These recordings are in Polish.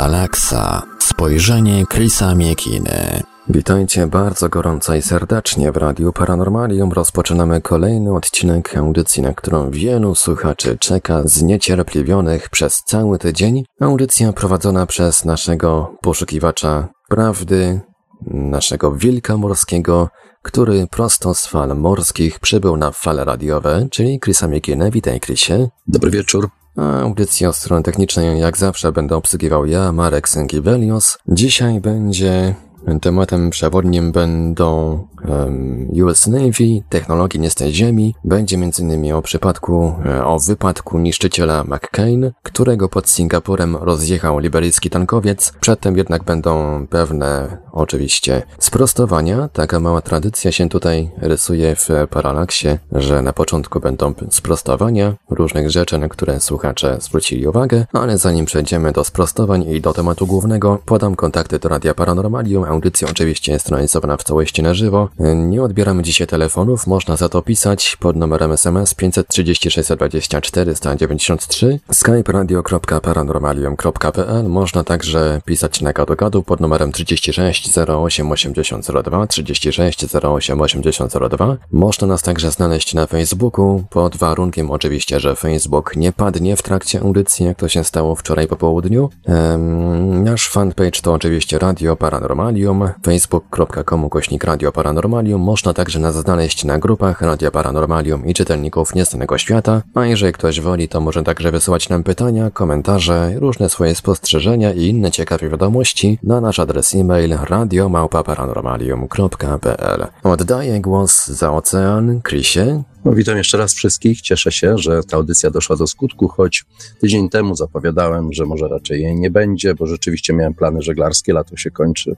Paralaksa. Spojrzenie Chrisa Miekiny. Witajcie bardzo gorąco i serdecznie w Radiu Paranormalium. Rozpoczynamy kolejny odcinek audycji, na którą wielu słuchaczy czeka zniecierpliwionych przez cały tydzień. Audycja prowadzona przez naszego poszukiwacza prawdy, naszego wilka morskiego, który prosto z fal morskich przybył na fale radiowe, czyli Chrisa Miekinę. Witaj, Chrisie. Dobry wieczór. A audycję od strony technicznej jak zawsze będę obsługiwał ja, Marek Sękiewelios. Dzisiaj będzie Tematem przewodnim będą um, US Navy, technologii nie z tej ziemi. Będzie m.in. o przypadku, e, o wypadku niszczyciela McCain, którego pod Singapurem rozjechał liberyjski tankowiec. Przedtem jednak będą pewne, oczywiście, sprostowania. Taka mała tradycja się tutaj rysuje w Paralaksie, że na początku będą sprostowania różnych rzeczy, na które słuchacze zwrócili uwagę, ale zanim przejdziemy do sprostowań i do tematu głównego, podam kontakty do Radia Paranormalium, Audycja oczywiście jest realizowana w całości na żywo. Nie odbieramy dzisiaj telefonów, można za to pisać pod numerem SMS 536 20 493 skype radio.paranormalium.pl Można także pisać na gadu pod numerem 36 08 8002 36 08 8002 Można nas także znaleźć na Facebooku pod warunkiem oczywiście, że Facebook nie padnie w trakcie audycji, jak to się stało wczoraj po południu. Ehm, nasz fanpage to oczywiście Radio Paranormalium facebook.com kośnik Radio Paranormalium. Można także nas znaleźć na grupach Radio Paranormalium i czytelników Nieznanego Świata, a jeżeli ktoś woli, to może także wysyłać nam pytania, komentarze, różne swoje spostrzeżenia i inne ciekawe wiadomości na nasz adres e-mail radiomałpa-paranormalium.pl Oddaję głos za ocean Chrisie. No, witam jeszcze raz wszystkich. Cieszę się, że ta audycja doszła do skutku, choć tydzień temu zapowiadałem, że może raczej jej nie będzie, bo rzeczywiście miałem plany żeglarskie, lato się kończy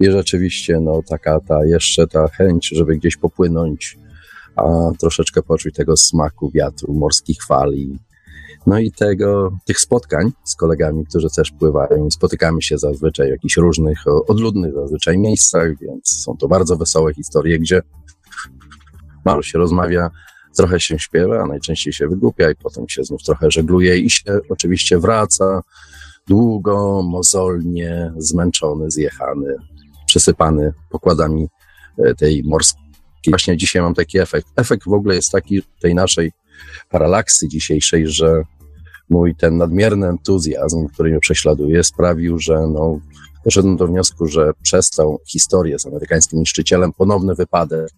i rzeczywiście no, taka ta jeszcze ta chęć, żeby gdzieś popłynąć, a troszeczkę poczuć tego smaku wiatru, morskich fali, no i tego, tych spotkań z kolegami, którzy też pływają. Spotykamy się zazwyczaj w jakichś różnych, odludnych zazwyczaj miejscach, więc są to bardzo wesołe historie, gdzie mało się rozmawia, trochę się śpiewa, a najczęściej się wygłupia i potem się znów trochę żegluje i się oczywiście wraca długo, mozolnie, zmęczony, zjechany, przysypany pokładami e, tej morskiej. Właśnie dzisiaj mam taki efekt. Efekt w ogóle jest taki tej naszej paralaksy dzisiejszej, że mój ten nadmierny entuzjazm, który mnie prześladuje, sprawił, że no, doszedłem do wniosku, że przez tą historię z amerykańskim niszczycielem ponowny wypadek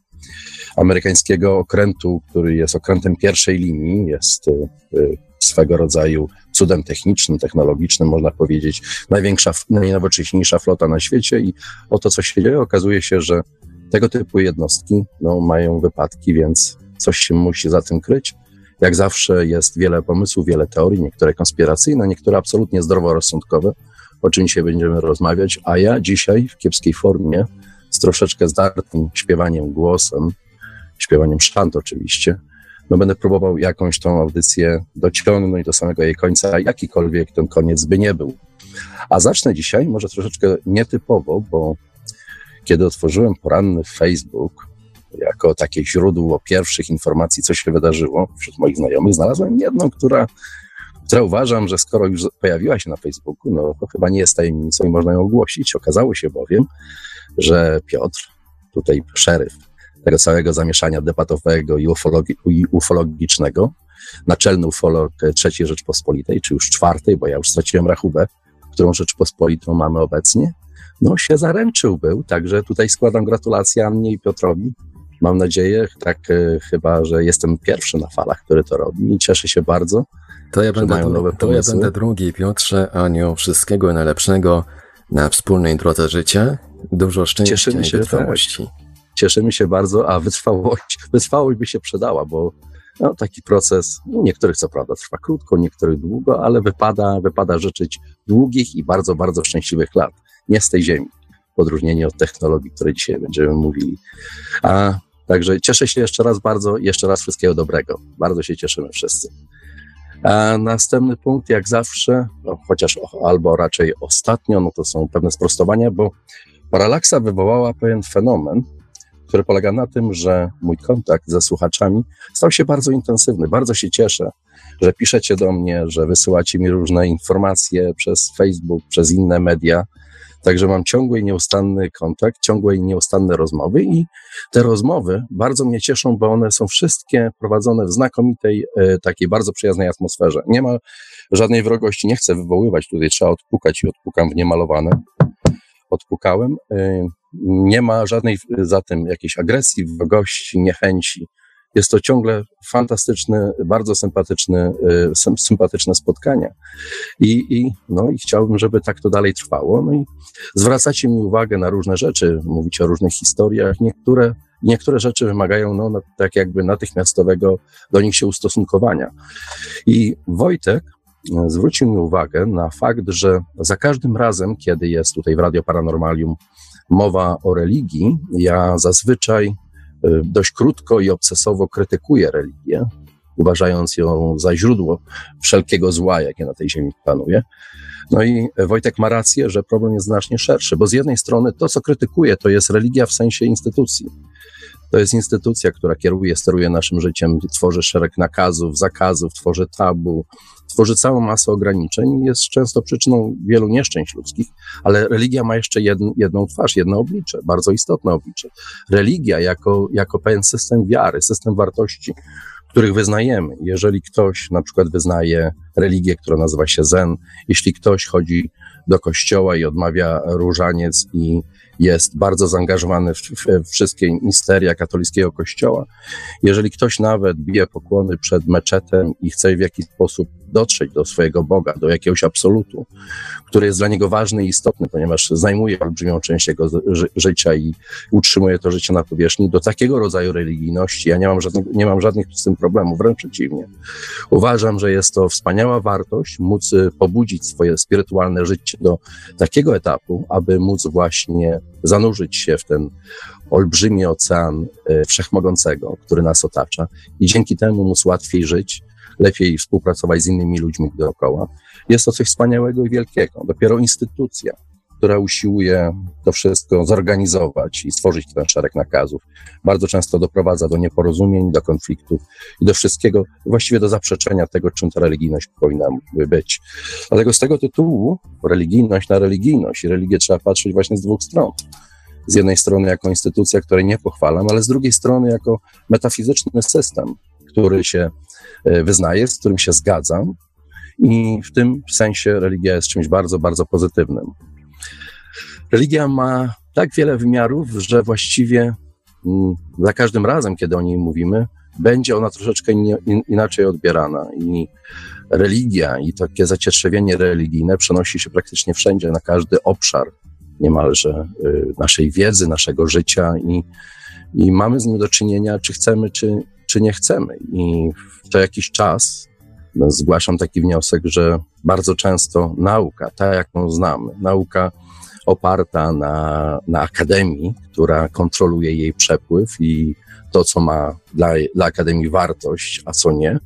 amerykańskiego okrętu, który jest okrętem pierwszej linii, jest y, y, swego rodzaju cudem technicznym, technologicznym, można powiedzieć, największa, najnowocześniejsza flota na świecie i o to, co się dzieje, okazuje się, że tego typu jednostki no, mają wypadki, więc coś się musi za tym kryć. Jak zawsze jest wiele pomysłów, wiele teorii, niektóre konspiracyjne, niektóre absolutnie zdroworozsądkowe, o czym dzisiaj będziemy rozmawiać, a ja dzisiaj w kiepskiej formie, z troszeczkę zdartym śpiewaniem głosem, śpiewaniem szant oczywiście, no będę próbował jakąś tą audycję dociągnąć do samego jej końca, jakikolwiek ten koniec by nie był. A zacznę dzisiaj może troszeczkę nietypowo, bo kiedy otworzyłem poranny Facebook, jako takie źródło pierwszych informacji, co się wydarzyło wśród moich znajomych, znalazłem jedną, która, która uważam, że skoro już pojawiła się na Facebooku, no to chyba nie jest tajemnicą i można ją ogłosić. Okazało się bowiem, że Piotr, tutaj szeryf tego całego zamieszania debatowego i, ufologi i ufologicznego, naczelny ufolog III Rzeczpospolitej, czy już czwartej, bo ja już straciłem rachubę, którą Rzeczpospolitą mamy obecnie, no się zaręczył był, także tutaj składam gratulacje Annie i Piotrowi. Mam nadzieję, tak e, chyba, że jestem pierwszy na falach, który to robi i cieszę się bardzo. To ja, będę, dru- to ja będę drugi, Piotrze, Aniu, wszystkiego najlepszego na wspólnej drodze życia. Dużo szczęścia Cieszymy się, i wytrwałości. Tak. Cieszymy się bardzo, a wytrwałość, wytrwałość by się przydała, bo no, taki proces, no, niektórych co prawda trwa krótko, niektórych długo, ale wypada, wypada życzyć długich i bardzo, bardzo szczęśliwych lat. Nie z tej ziemi. W odróżnieniu od technologii, które dzisiaj będziemy mówili. A Także cieszę się jeszcze raz bardzo, jeszcze raz wszystkiego dobrego. Bardzo się cieszymy wszyscy. A następny punkt, jak zawsze, no, chociaż albo raczej ostatnio, no to są pewne sprostowania, bo paralaksa wywołała pewien fenomen, które polega na tym, że mój kontakt ze słuchaczami stał się bardzo intensywny. Bardzo się cieszę, że piszecie do mnie, że wysyłacie mi różne informacje przez Facebook, przez inne media. Także mam ciągły i nieustanny kontakt, ciągłe i nieustanne rozmowy i te rozmowy bardzo mnie cieszą, bo one są wszystkie prowadzone w znakomitej, e, takiej bardzo przyjaznej atmosferze. Nie ma żadnej wrogości, nie chcę wywoływać, tutaj trzeba odpukać i odpukam w niemalowane. Odpukałem. E, nie ma żadnej zatem jakiejś agresji, wrogości, niechęci. Jest to ciągle fantastyczne, bardzo sympatyczne, sympatyczne spotkanie. I, i, no, I chciałbym, żeby tak to dalej trwało. No i zwracacie mi uwagę na różne rzeczy, mówicie o różnych historiach. Niektóre, niektóre rzeczy wymagają no, tak jakby natychmiastowego do nich się ustosunkowania. I Wojtek e, zwrócił mi uwagę na fakt, że za każdym razem, kiedy jest tutaj w Radio Paranormalium mowa o religii, ja zazwyczaj y, dość krótko i obsesowo krytykuję religię, uważając ją za źródło wszelkiego zła, jakie na tej ziemi panuje. No i Wojtek ma rację, że problem jest znacznie szerszy, bo z jednej strony to, co krytykuje, to jest religia w sensie instytucji. To jest instytucja, która kieruje, steruje naszym życiem, tworzy szereg nakazów, zakazów, tworzy tabu, tworzy całą masę ograniczeń i jest często przyczyną wielu nieszczęść ludzkich, ale religia ma jeszcze jedn, jedną twarz, jedno oblicze, bardzo istotne oblicze. Religia jako, jako pewien system wiary, system wartości, których wyznajemy. Jeżeli ktoś na przykład wyznaje religię, która nazywa się Zen, jeśli ktoś chodzi do kościoła i odmawia różaniec i jest bardzo zaangażowany w, w, wszystkie misteria katolickiego kościoła. Jeżeli ktoś nawet bije pokłony przed meczetem i chce w jakiś sposób dotrzeć do swojego Boga, do jakiegoś absolutu, który jest dla niego ważny i istotny, ponieważ zajmuje olbrzymią część jego ży życia i utrzymuje to życie na powierzchni, do takiego rodzaju religijności ja nie mam, żadnych, nie mam żadnych z tym problemów, wręcz przeciwnie. Uważam, że jest to wspaniała wartość móc y, pobudzić swoje spirytualne życie do takiego etapu, aby móc właśnie zanurzyć się w ten olbrzymi ocean y, wszechmogącego, który nas otacza i dzięki temu móc łatwiej żyć, lepiej współpracować z innymi ludźmi dookoła. Jest to coś wspaniałego i wielkiego. Dopiero instytucja, która usiłuje to wszystko zorganizować i stworzyć ten szereg nakazów, bardzo często doprowadza do nieporozumień, do konfliktów i do wszystkiego, właściwie do zaprzeczenia tego, czym ta religijność powinna być. Dlatego z tego tytułu religijność na religijność i religię trzeba patrzeć właśnie z dwóch stron. Z jednej strony jako instytucja, której nie pochwalam, ale z drugiej strony jako metafizyczny system, który się e, wyznaje, z którym się zgadzam, i w tym sensie religia jest czymś bardzo, bardzo pozytywnym. Religia ma tak wiele wymiarów, że właściwie mm, za każdym razem, kiedy o niej mówimy, będzie ona troszeczkę inaczej odbierana. I religia i takie zacietrzewienie religijne przenosi się praktycznie wszędzie, na każdy obszar niemalże y, naszej wiedzy, naszego życia i, i mamy z nim do czynienia, czy chcemy, czy, czy nie chcemy. I co jakiś czas no, zgłaszam taki wniosek, że bardzo często nauka, ta jaką znamy, nauka oparta na, na akademii, która kontroluje jej przepływ i to, co ma dla, dla akademii wartość, a co nie,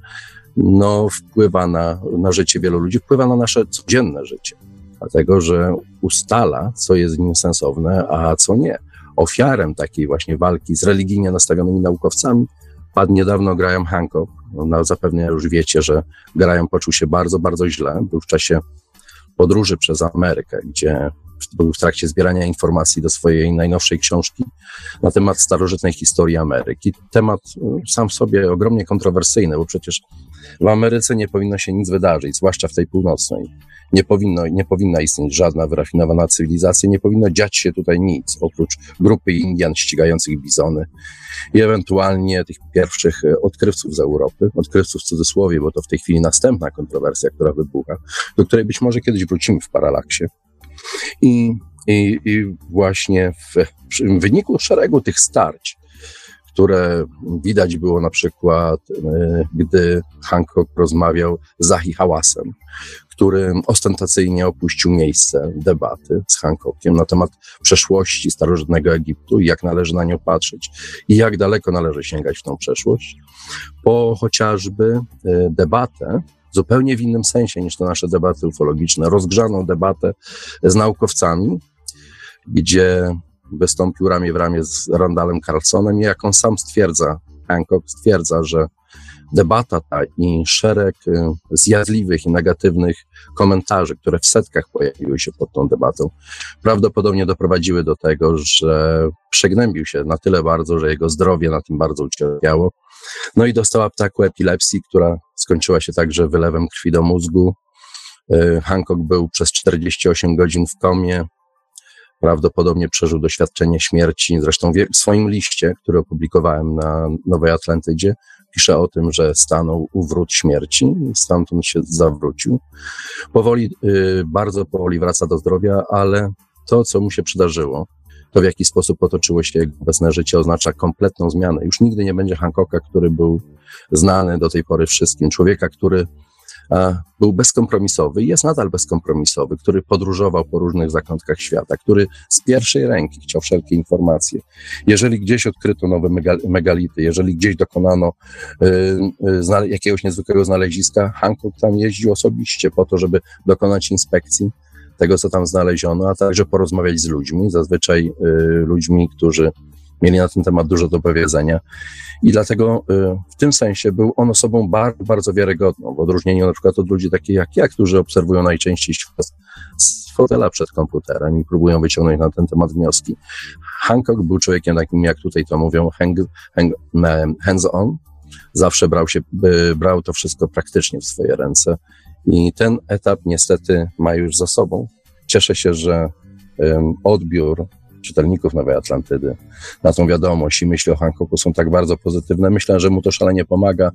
no, wpływa na, na życie wielu ludzi, wpływa na nasze codzienne życie, dlatego że ustala, co jest w nim sensowne, a co nie. Ofiarem takiej właśnie walki z religijnie nastawionymi naukowcami padł niedawno Graham Hancock. No, zapewne już wiecie, że Graham poczuł się bardzo, bardzo źle. Był w czasie podróży przez Amerykę, gdzie był w trakcie zbierania informacji do swojej najnowszej książki na temat starożytnej historii Ameryki. Temat y, sam w sobie ogromnie kontrowersyjny, bo przecież w Ameryce nie powinno się nic wydarzyć, zwłaszcza w tej północnej. Nie, powinno, nie powinna istnieć żadna wyrafinowana cywilizacja, nie powinno dziać się tutaj nic, oprócz grupy Indian ścigających bizony i ewentualnie tych pierwszych y, odkrywców z Europy, odkrywców w cudzysłowie, bo to w tej chwili następna kontrowersja, która wybucha, do której być może kiedyś wrócimy w paralaksie. I, i, i właśnie w, w wyniku szeregu tych starć, które widać było na przykład, e, gdy Hancock rozmawiał z Zahi Hałasem, który ostentacyjnie opuścił miejsce debaty z Hancockiem na temat przeszłości starożytnego Egiptu i jak należy na nią patrzeć i jak daleko należy sięgać w tą przeszłość, po chociażby e, debatę zupełnie w innym sensie niż te nasze debaty ufologiczne, rozgrzaną debatę z naukowcami, gdzie wystąpił ramię w ramię z Randalem Carlsonem i jak on sam stwierdza, Hancock stwierdza, że debata ta i szereg y, zjadliwych i negatywnych komentarzy, które w setkach pojawiły się pod tą debatą, prawdopodobnie doprowadziły do tego, że przegnębił się na tyle bardzo, że jego zdrowie na tym bardzo ucierpiało. No i dostał ataku epilepsji, która skończyła się także wylewem krwi do mózgu. Y, Hancock był przez 48 godzin w komie, prawdopodobnie przeżył doświadczenie śmierci. Zresztą w swoim liście, który opublikowałem na Nowej Atlantydzie, pisze o tym, że stanął u wrót śmierci i stamtąd się zawrócił. Powoli, y, bardzo powoli wraca do zdrowia, ale to, co mu się przydarzyło, to w jaki sposób potoczyło się jego obecne życie, oznacza kompletną zmianę. Już nigdy nie będzie Hancocka, który był znany do tej pory wszystkim. Człowieka, który był bezkompromisowy i jest nadal bezkompromisowy, który podróżował po różnych zakątkach świata, który z pierwszej ręki chciał wszelkie informacje. Jeżeli gdzieś odkryto nowe megality, jeżeli gdzieś dokonano y, y, jakiegoś niezwykłego znaleziska, Hancock tam jeździł osobiście po to, żeby dokonać inspekcji tego, co tam znaleziono, a także porozmawiać z ludźmi, zazwyczaj y, ludźmi, którzy mieli na ten temat dużo do powiedzenia. I dlatego y, w tym sensie był on osobą bardzo, bardzo wiarygodną, w odróżnieniu na przykład od ludzi takich jak ja, którzy obserwują najczęściej świat z fotela przed komputerem i próbują wyciągnąć na ten temat wnioski. Hancock był człowiekiem takim, jak tutaj to mówią, hang, hang, hands-on. Zawsze brał, się, brał to wszystko praktycznie w swoje ręce. I ten etap niestety ma już za sobą. Cieszę się, że odbiór czytelników Nowej Atlantydy na tą wiadomość i myśli o Hancocku są tak bardzo pozytywne. Myślę, że mu to szalenie pomaga.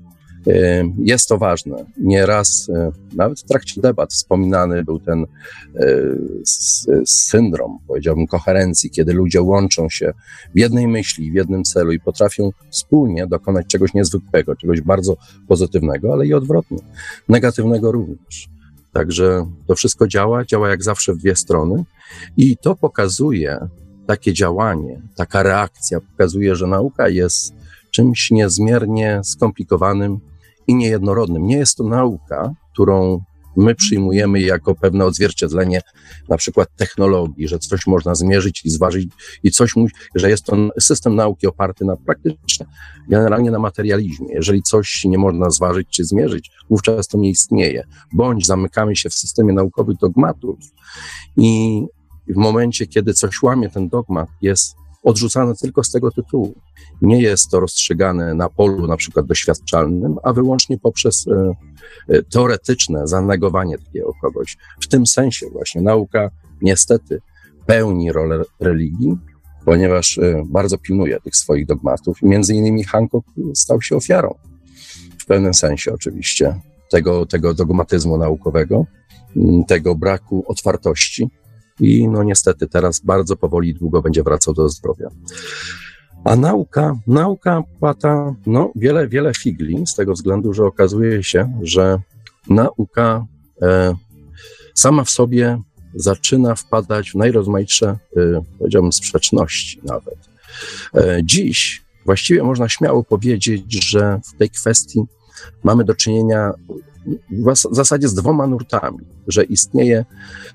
Y, jest to ważne. Nieraz, y, nawet w trakcie debat, wspominany był ten y, syndrom, powiedziałbym, koherencji, kiedy ludzie łączą się w jednej myśli, w jednym celu i potrafią wspólnie dokonać czegoś niezwykłego, czegoś bardzo pozytywnego, ale i odwrotnie, negatywnego również. Także to wszystko działa, działa jak zawsze w dwie strony i to pokazuje, takie działanie, taka reakcja pokazuje, że nauka jest czymś niezmiernie skomplikowanym i niejednorodnym. Nie jest to nauka, którą my przyjmujemy jako pewne odzwierciedlenie na przykład technologii, że coś można zmierzyć i zważyć i coś, że jest to system nauki oparty na praktycznie, generalnie na materializmie. Jeżeli coś nie można zważyć czy zmierzyć, wówczas to nie istnieje. Bądź zamykamy się w systemie naukowych dogmatów i i w momencie, kiedy coś łamie ten dogmat, jest odrzucane tylko z tego tytułu. Nie jest to rozstrzygane na polu na przykład doświadczalnym, a wyłącznie poprzez e, e, teoretyczne zanegowanie takiego kogoś. W tym sensie właśnie nauka niestety pełni rolę religii, ponieważ e, bardzo pilnuje tych swoich dogmatów między innymi Hancock stał się ofiarą, w pewnym sensie oczywiście, tego, tego dogmatyzmu naukowego, tego braku otwartości, i no niestety teraz bardzo powoli długo będzie wracał do zdrowia. A nauka, nauka płata no, wiele, wiele figli z tego względu, że okazuje się, że nauka e, sama w sobie zaczyna wpadać w najrozmaitsze, e, powiedziałbym, sprzeczności nawet. E, dziś właściwie można śmiało powiedzieć, że w tej kwestii mamy do czynienia w zasadzie z dwoma nurtami, że istnieje,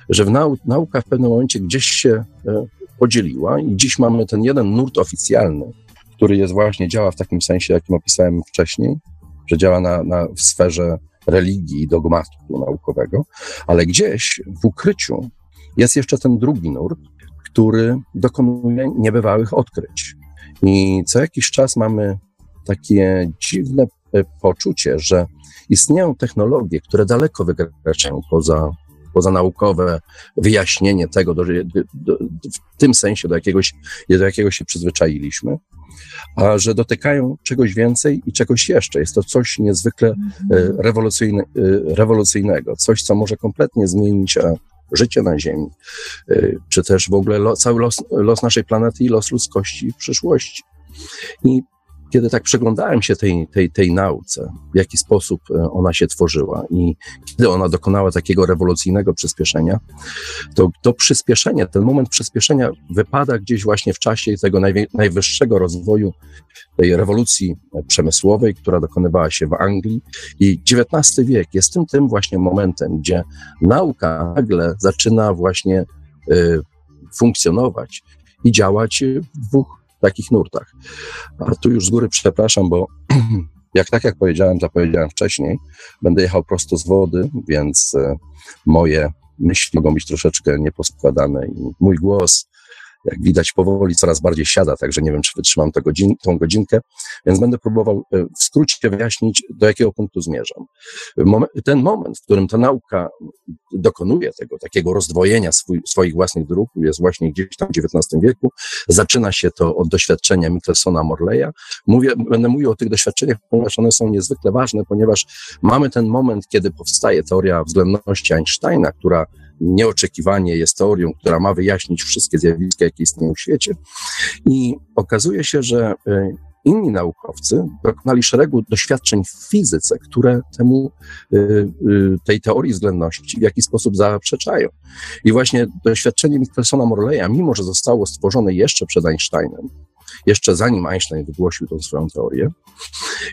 że w nau nauka w pewnym momencie gdzieś się e, podzieliła i dziś mamy ten jeden nurt oficjalny, który jest właśnie, działa w takim sensie, jakim opisałem wcześniej, że działa na, na, w sferze religii i dogmatu naukowego, ale gdzieś w ukryciu jest jeszcze ten drugi nurt, który dokonuje niebywałych odkryć. I co jakiś czas mamy takie dziwne e, poczucie, że istnieją technologie, które daleko wykraczają poza, poza naukowe wyjaśnienie tego, do, do, w tym sensie, do jakiegoś, do jakiego się przyzwyczailiśmy, a że dotykają czegoś więcej i czegoś jeszcze. Jest to coś niezwykle e, rewolucyjne, e, rewolucyjnego, coś, co może kompletnie zmienić e, życie na Ziemi, czy też w ogóle cały los, los naszej planety i los ludzkości w przyszłości. I kiedy tak przyglądałem się tej, tej, tej nauce, w jaki sposób e, ona się tworzyła i kiedy ona dokonała takiego rewolucyjnego przyspieszenia, to to przyspieszenie, ten moment przyspieszenia wypada gdzieś właśnie w czasie tego najwyższego rozwoju tej rewolucji przemysłowej, która dokonywała się w Anglii. I XIX wiek jest tym, tym właśnie momentem, gdzie nauka nagle zaczyna właśnie y, funkcjonować i działać w dwóch takich nurtach. A tu już z góry przepraszam, bo jak tak jak powiedziałem, zapowiedziałem wcześniej, będę jechał prosto z wody, więc e, moje myśli mogą być troszeczkę nieposkładane i mój głos jak widać, powoli coraz bardziej siada, także nie wiem, czy wytrzymam to godzin, tą godzinkę, więc będę próbował e, w skrócie wyjaśnić, do jakiego punktu zmierzam. Ten moment, w którym ta nauka dokonuje tego takiego rozdwojenia swój, swoich własnych dróg, jest właśnie gdzieś tam w XIX wieku. Zaczyna się to od doświadczenia Michelsona Morleya. Mówię, będę mówił o tych doświadczeniach, ponieważ one są niezwykle ważne, ponieważ mamy ten moment, kiedy powstaje teoria względności Einsteina, która nieoczekiwanie jest teorią, która ma wyjaśnić wszystkie zjawiska, jakie istnieją w świecie. I okazuje się, że e, inni naukowcy dokonali szeregu doświadczeń w fizyce, które temu, e, e, tej teorii względności w jakiś sposób zaprzeczają. I właśnie doświadczenie Michelsona Morleya, mimo że zostało stworzone jeszcze przed Einsteinem, jeszcze zanim Einstein wygłosił tą swoją teorię,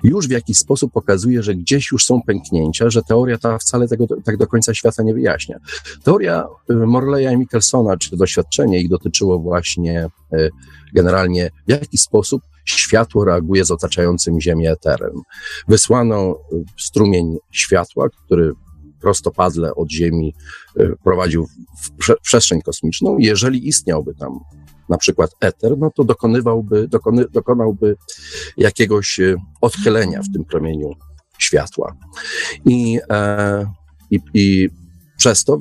już w jakiś sposób pokazuje, że gdzieś już są pęknięcia, że teoria ta wcale tego tak do końca świata nie wyjaśnia. Teoria y, Morleya i Michelsona, czy doświadczenie ich dotyczyło właśnie y, generalnie w jaki sposób światło reaguje z otaczającym Ziemię eterem. Wysłano y, strumień światła, który prostopadle od Ziemi prowadził w przestrzeń kosmiczną. Jeżeli istniałby tam na przykład eter, no to dokonywałby, dokony, dokonałby jakiegoś e, odchylenia w tym promieniu światła. I, e, i, i przez to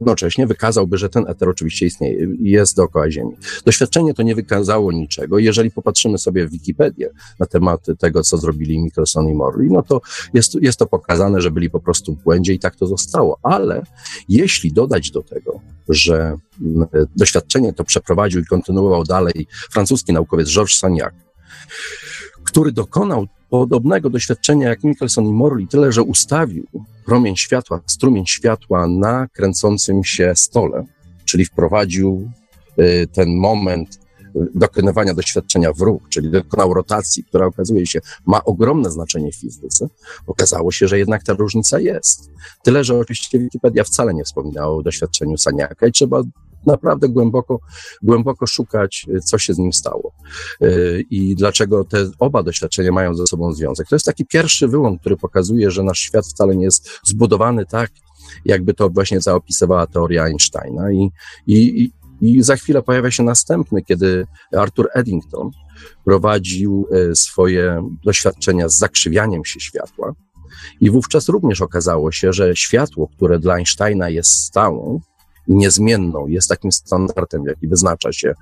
jednocześnie wykazałby, że ten eter oczywiście istnieje, jest dookoła Ziemi. Doświadczenie to nie wykazało niczego. Jeżeli popatrzymy sobie w Wikipedię na temat tego, co zrobili Michelson i Morley, no to jest, jest to pokazane, że byli po prostu w błędzie i tak to zostało. Ale jeśli dodać do tego, że mm, doświadczenie to przeprowadził i kontynuował dalej francuski naukowiec Georges Sagnac, który dokonał podobnego doświadczenia jak Michelson i Morley, tyle że ustawił promień światła, strumień światła na kręcącym się stole, czyli wprowadził y, ten moment y, dokonywania doświadczenia w ruch, czyli dokonał rotacji, która okazuje się ma ogromne znaczenie w fizyce, okazało się, że jednak ta różnica jest. Tyle, że oczywiście Wikipedia wcale nie wspominała o doświadczeniu Saniaka i trzeba naprawdę głęboko, głęboko szukać, y, co się z nim stało y, i dlaczego te oba doświadczenia mają ze sobą związek. To jest taki pierwszy wyłom, który pokazuje, że nasz świat wcale nie jest zbudowany tak, jakby to właśnie zaopisywała teoria Einsteina i, i, i za chwilę pojawia się następny, kiedy Arthur Eddington prowadził y, swoje doświadczenia z zakrzywianiem się światła. I wówczas również okazało się, że światło, które dla Einsteina jest stałą, niezmienną, jest takim standardem, jaki wyznacza się y,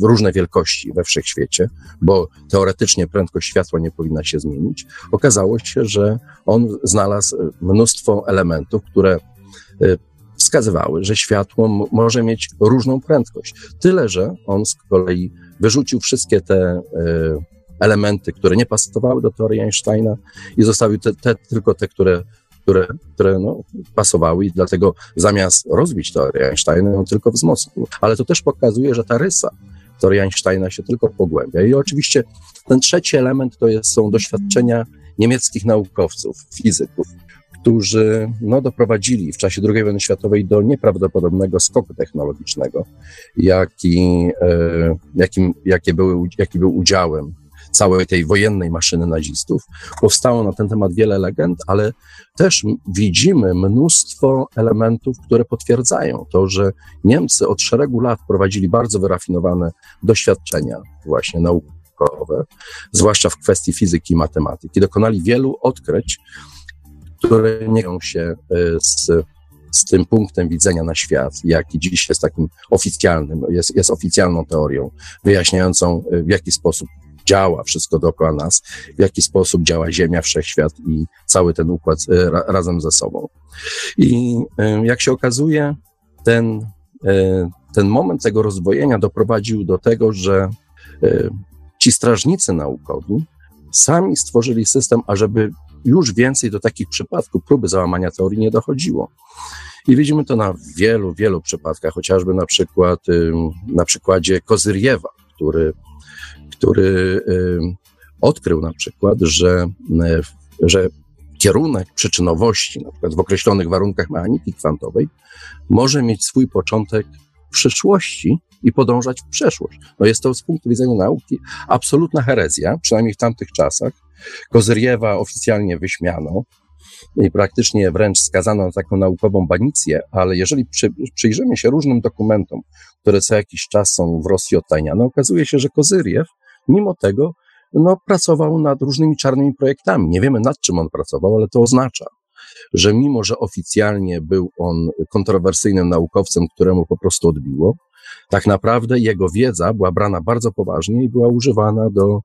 w różne wielkości we wszechświecie, bo teoretycznie prędkość światła nie powinna się zmienić, okazało się, że on znalazł mnóstwo elementów, które y, wskazywały, że światło może mieć różną prędkość. Tyle, że on z kolei wyrzucił wszystkie te elementy, które nie pasowały do teorii Einsteina i zostawił te, te, tylko te, które które, które no, pasowały i dlatego zamiast rozbić teorię Einsteina, ją tylko wzmocnił. Ale to też pokazuje, że ta rysa teorii Einsteina się tylko pogłębia. I oczywiście ten trzeci element to jest, są doświadczenia niemieckich naukowców, fizyków, którzy no, doprowadzili w czasie II wojny światowej do nieprawdopodobnego skoku technologicznego, jaki, e, jakim, jakie były, jaki był udziałem całej tej wojennej maszyny nazistów. Powstało na ten temat wiele legend, ale też widzimy mnóstwo elementów, które potwierdzają to, że Niemcy od szeregu lat prowadzili bardzo wyrafinowane doświadczenia właśnie naukowe, zwłaszcza w kwestii fizyki i matematyki. Dokonali wielu odkryć, które nie się e, z z tym punktem widzenia na świat, jaki dziś jest takim oficjalnym, jest, jest oficjalną teorią, wyjaśniającą, e, w jaki sposób działa wszystko dookoła nas, w jaki sposób działa Ziemia, Wszechświat i cały ten układ e, ra, razem ze sobą. I e, jak się okazuje, ten, e, ten moment tego rozwojenia doprowadził do tego, że ci strażnicy naukowi sami stworzyli system, ażeby już więcej do takich przypadków próby załamania teorii nie dochodziło. I widzimy to na wielu, wielu przypadkach, chociażby na przykład na przykładzie Kozyriewa, który który odkrył na przykład, że, że kierunek przyczynowości, na przykład w określonych warunkach mechaniki kwantowej, może mieć swój początek w przyszłości, i podążać w przeszłość. No jest to z punktu widzenia nauki absolutna herezja, przynajmniej w tamtych czasach. Kozyriewa oficjalnie wyśmiano i praktycznie wręcz skazano na taką naukową banicję, ale jeżeli przy, przyjrzymy się różnym dokumentom, które co jakiś czas są w Rosji odtajniane, okazuje się, że Kozyriew mimo tego no, pracował nad różnymi czarnymi projektami. Nie wiemy nad czym on pracował, ale to oznacza, że mimo, że oficjalnie był on kontrowersyjnym naukowcem, któremu po prostu odbiło, tak naprawdę jego wiedza była brana bardzo poważnie i była używana do,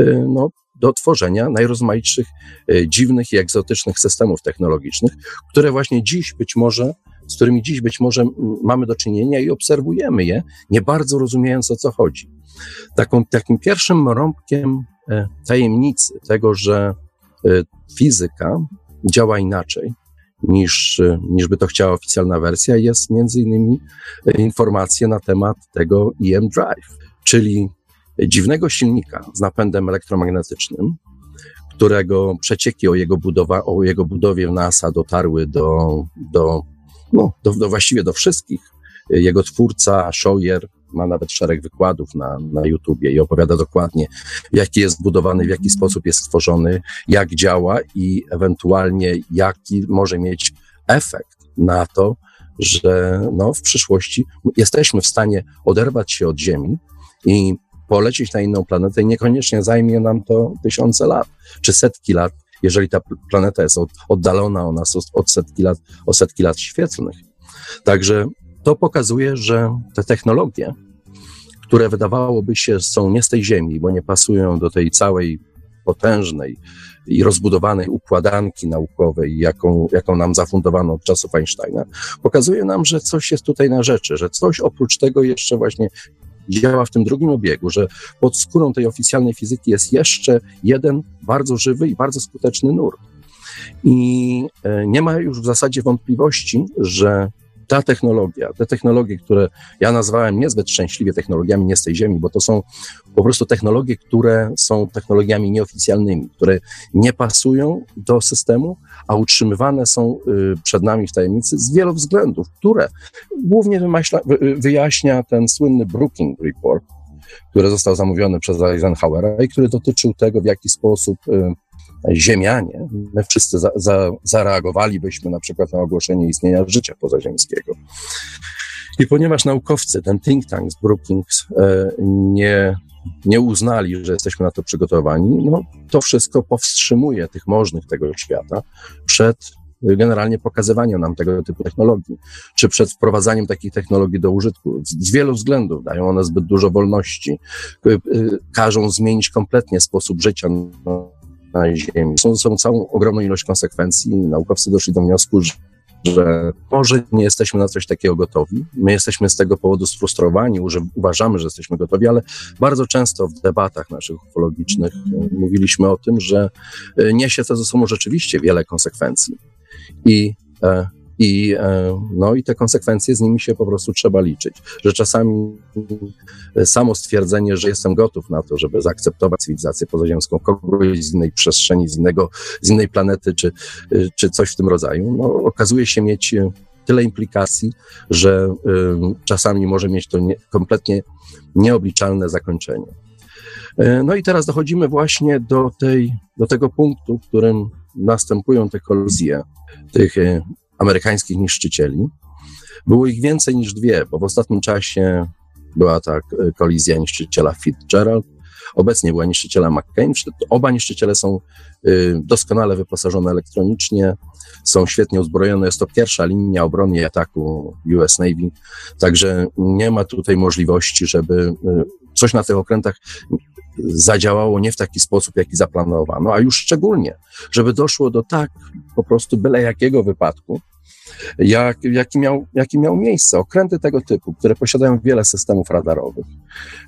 y, no, do tworzenia najrozmaitszych y, dziwnych i egzotycznych systemów technologicznych, które właśnie dziś być może, z którymi dziś być może mamy do czynienia i obserwujemy je, nie bardzo rozumiejąc o co chodzi. Taką, takim pierwszym rąbkiem e, tajemnicy tego, że e, fizyka działa inaczej niż, e, niż by to chciała oficjalna wersja, jest między innymi informacja na temat tego EM Drive, czyli dziwnego silnika z napędem elektromagnetycznym, którego przecieki o jego, budowa, o jego budowie w NASA dotarły do, do, no, do, do właściwie do wszystkich. Jego twórca, Scheuer, ma nawet szereg wykładów na, na YouTubie i opowiada dokładnie, jaki jest zbudowany, w jaki sposób jest stworzony, jak działa i ewentualnie jaki może mieć efekt na to, że no, w przyszłości jesteśmy w stanie oderwać się od Ziemi i polecieć na inną planetę i niekoniecznie zajmie nam to tysiące lat, czy setki lat, jeżeli ta planeta jest oddalona od nas od setki lat, o setki lat świetlnych. Także to pokazuje, że te technologie, które wydawałoby się są nie z tej ziemi, bo nie pasują do tej całej potężnej i rozbudowanej układanki naukowej, jaką, jaką nam zafundowano od czasów Einsteina, pokazuje nam, że coś jest tutaj na rzeczy, że coś oprócz tego jeszcze właśnie działa w tym drugim obiegu, że pod skórą tej oficjalnej fizyki jest jeszcze jeden bardzo żywy i bardzo skuteczny nurt. I e, nie ma już w zasadzie wątpliwości, że ta technologia, te technologie, które ja nazwałem niezbyt szczęśliwie technologiami nie z tej ziemi, bo to są po prostu technologie, które są technologiami nieoficjalnymi, które nie pasują do systemu, a utrzymywane są y, przed nami w tajemnicy z wielu względów, które głównie wyjaśnia ten słynny Brookings Report, który został zamówiony przez Eisenhowera i który dotyczył tego, w jaki sposób y, Ziemianie, my wszyscy za, za, zareagowalibyśmy na przykład na ogłoszenie istnienia życia pozaziemskiego. I ponieważ naukowcy, ten think tank z Brookings nie, nie uznali, że jesteśmy na to przygotowani, no to wszystko powstrzymuje tych możnych tego świata przed generalnie pokazywaniem nam tego typu technologii, czy przed wprowadzaniem takich technologii do użytku. Z, wielu względów dają one zbyt dużo wolności, każą zmienić kompletnie sposób życia na Ziemi. Są, są całą ogromną ilość konsekwencji. Naukowcy doszli do wniosku, że że może nie jesteśmy na coś takiego gotowi. My jesteśmy z tego powodu sfrustrowani, że uważamy, że jesteśmy gotowi, ale bardzo często w debatach naszych ufologicznych e, mówiliśmy o tym, że e, niesie to ze sobą rzeczywiście wiele konsekwencji. I e, i, e, no, I te konsekwencje z nimi się po prostu trzeba liczyć. Że czasami samo stwierdzenie, że jestem gotów na to, żeby zaakceptować cywilizację pozaziemską kogoś z innej przestrzeni, z, innego, z innej planety, czy, czy coś w tym rodzaju, no, okazuje się mieć tyle implikacji, że y, czasami może mieć to nie, kompletnie nieobliczalne zakończenie. No i teraz dochodzimy właśnie do, tej, do tego punktu, w którym następują te kolizje tych amerykańskich niszczycieli. Było ich więcej niż dwie, bo w ostatnim czasie była ta kolizja niszczyciela Fitzgerald, obecnie była niszczyciela McCain. Oba niszczyciele są y, doskonale wyposażone elektronicznie, są świetnie uzbrojone. Jest to pierwsza linia obrony i ataku US Navy, także nie ma tutaj możliwości, żeby y, coś na tych okrętach zadziałało nie w taki sposób, jaki zaplanowano, a już szczególnie, żeby doszło do tak po prostu byle jakiego wypadku, jak, jaki, miał, jaki miał miejsce. Okręty tego typu, które posiadają wiele systemów radarowych,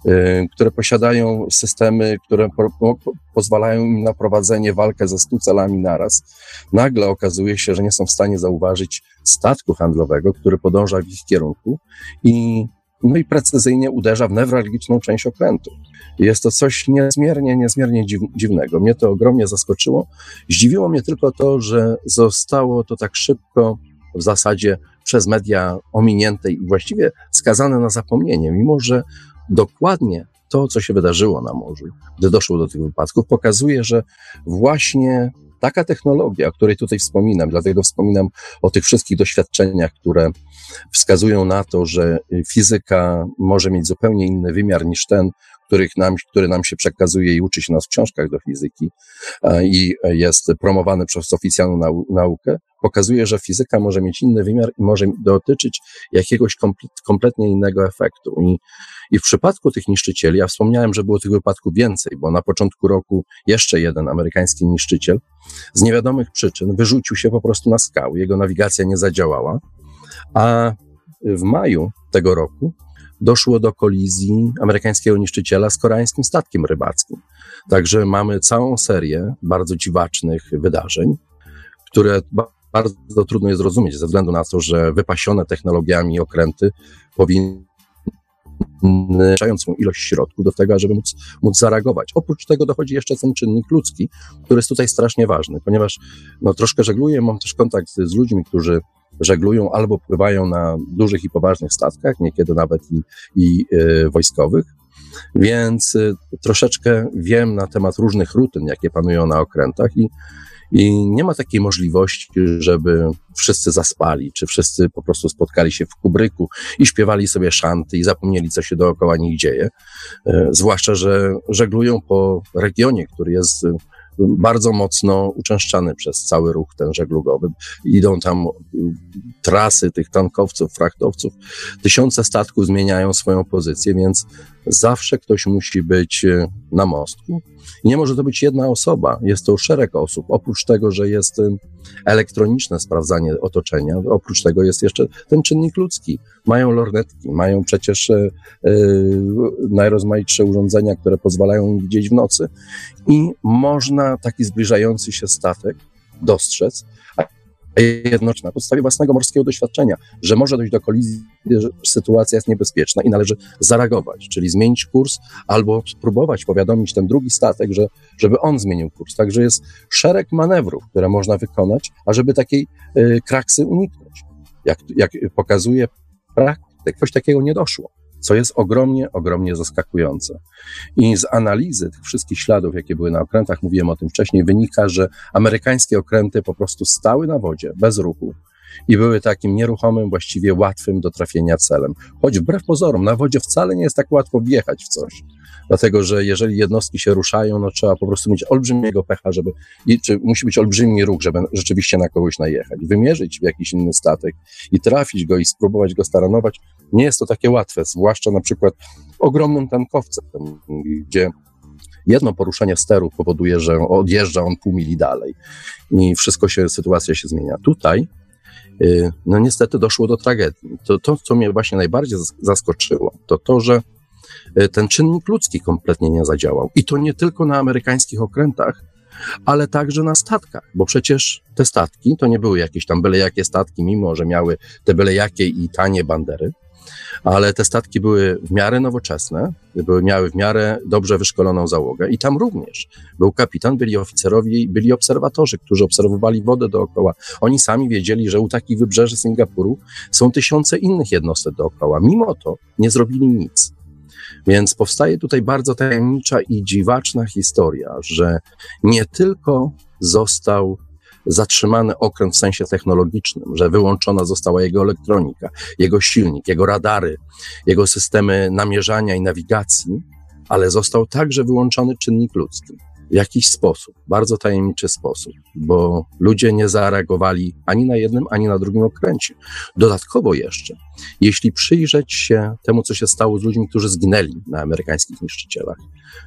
yy, które posiadają systemy, które po, po, pozwalają im na prowadzenie walkę ze stu celami naraz, nagle okazuje się, że nie są w stanie zauważyć statku handlowego, który podąża w ich kierunku i no i precyzyjnie uderza w newralgiczną część okrętu. Jest to coś niezmiernie, niezmiernie dziwnego. Mnie to ogromnie zaskoczyło. Zdziwiło mnie tylko to, że zostało to tak szybko w zasadzie przez media ominięte i właściwie skazane na zapomnienie, mimo że dokładnie to, co się wydarzyło na morzu, gdy doszło do tych wypadków, pokazuje, że właśnie taka technologia, o której tutaj wspominam, dlatego wspominam o tych wszystkich doświadczeniach, które wskazują na to, że fizyka może mieć zupełnie inny wymiar niż ten, których nam, który nam się przekazuje i uczy się nas w książkach do fizyki i jest promowany przez oficjalną nau naukę, pokazuje, że fizyka może mieć inny wymiar i może dotyczyć jakiegoś kompletnie innego efektu. I, I w przypadku tych niszczycieli, ja wspomniałem, że było tych wypadków więcej, bo na początku roku jeszcze jeden amerykański niszczyciel z niewiadomych przyczyn wyrzucił się po prostu na skały. Jego nawigacja nie zadziałała, a w maju tego roku doszło do kolizji amerykańskiego niszczyciela z koreańskim statkiem rybackim. Także mamy całą serię bardzo dziwacznych wydarzeń, które bardzo trudno jest zrozumieć ze względu na to, że wypasione technologiami okręty powinny wystarczającą ilość środków do tego, żeby móc, móc zareagować. Oprócz tego dochodzi jeszcze ten czynnik ludzki, który jest tutaj strasznie ważny, ponieważ no, troszkę żegluję, mam też kontakt z ludźmi, którzy żeglują albo pływają na dużych i poważnych statkach, niekiedy nawet i, i y, wojskowych, więc y, troszeczkę wiem na temat różnych rutyn, jakie panują na okrętach i i nie ma takiej możliwości, żeby wszyscy zaspali, czy wszyscy po prostu spotkali się w kubryku i śpiewali sobie szanty i zapomnieli, co się dookoła nich dzieje. E, zwłaszcza, że żeglują po regionie, który jest bardzo mocno uczęszczany przez cały ruch ten żeglugowy. Idą tam trasy tych tankowców, frachtowców. Tysiące statków zmieniają swoją pozycję, więc zawsze ktoś musi być e, na mostku. Nie może to być jedna osoba, jest to szereg osób. Oprócz tego, że jest e, elektroniczne sprawdzanie otoczenia, oprócz tego jest jeszcze ten czynnik ludzki. Mają lornetki, mają przecież e, najrozmaitsze urządzenia, które pozwalają im widzieć w nocy. I można taki zbliżający się statek dostrzec, jednocześnie na podstawie własnego morskiego doświadczenia, że może dojść do kolizji, że sytuacja jest niebezpieczna i należy zareagować, czyli zmienić kurs albo spróbować powiadomić ten drugi statek, że, żeby on zmienił kurs. Także jest szereg manewrów, które można wykonać, ażeby takiej y, kraksy uniknąć. Jak, jak pokazuje praktyk, coś takiego nie doszło co jest ogromnie, ogromnie zaskakujące. I z analizy tych wszystkich śladów, jakie były na okrętach, mówiłem o tym wcześniej, wynika, że amerykańskie okręty po prostu stały na wodzie, bez ruchu, i były takim nieruchomym, właściwie łatwym do trafienia celem. Choć wbrew pozorom, na wodzie wcale nie jest tak łatwo wjechać w coś. Dlatego, że jeżeli jednostki się ruszają, no trzeba po prostu mieć olbrzymiego pecha, żeby, i, czy musi być olbrzymi ruch, żeby rzeczywiście na kogoś najechać. Wymierzyć w jakiś inny statek i trafić go i spróbować go staranować, nie jest to takie łatwe, zwłaszcza na przykład ogromnym tankowcem, gdzie jedno poruszenie steru powoduje, że odjeżdża on pół mili dalej i wszystko się, sytuacja się zmienia. Tutaj no niestety doszło do tragedii. To, to, co mnie właśnie najbardziej zaskoczyło, to to, że y, ten czynnik ludzki kompletnie nie zadziałał. I to nie tylko na amerykańskich okrętach, ale także na statkach, bo przecież te statki to nie były jakieś tam byle jakie statki, mimo że miały te byle jakie i tanie bandery, ale te statki były w miarę nowoczesne, były, miały w miarę dobrze wyszkoloną załogę i tam również był kapitan, byli oficerowie, byli obserwatorzy, którzy obserwowali wodę dookoła. Oni sami wiedzieli, że u takich wybrzeży Singapuru są tysiące innych jednostek dookoła. Mimo to nie zrobili nic. Więc powstaje tutaj bardzo tajemnicza i dziwaczna historia, że nie tylko został zatrzymany okręt w sensie technologicznym, że wyłączona została jego elektronika, jego silnik, jego radary, jego systemy namierzania i nawigacji, ale został także wyłączony czynnik ludzki. W jakiś sposób, bardzo tajemniczy sposób, bo ludzie nie zareagowali ani na jednym, ani na drugim okręcie. Dodatkowo jeszcze, jeśli przyjrzeć się temu, co się stało z ludźmi, którzy zginęli na amerykańskich niszczycielach,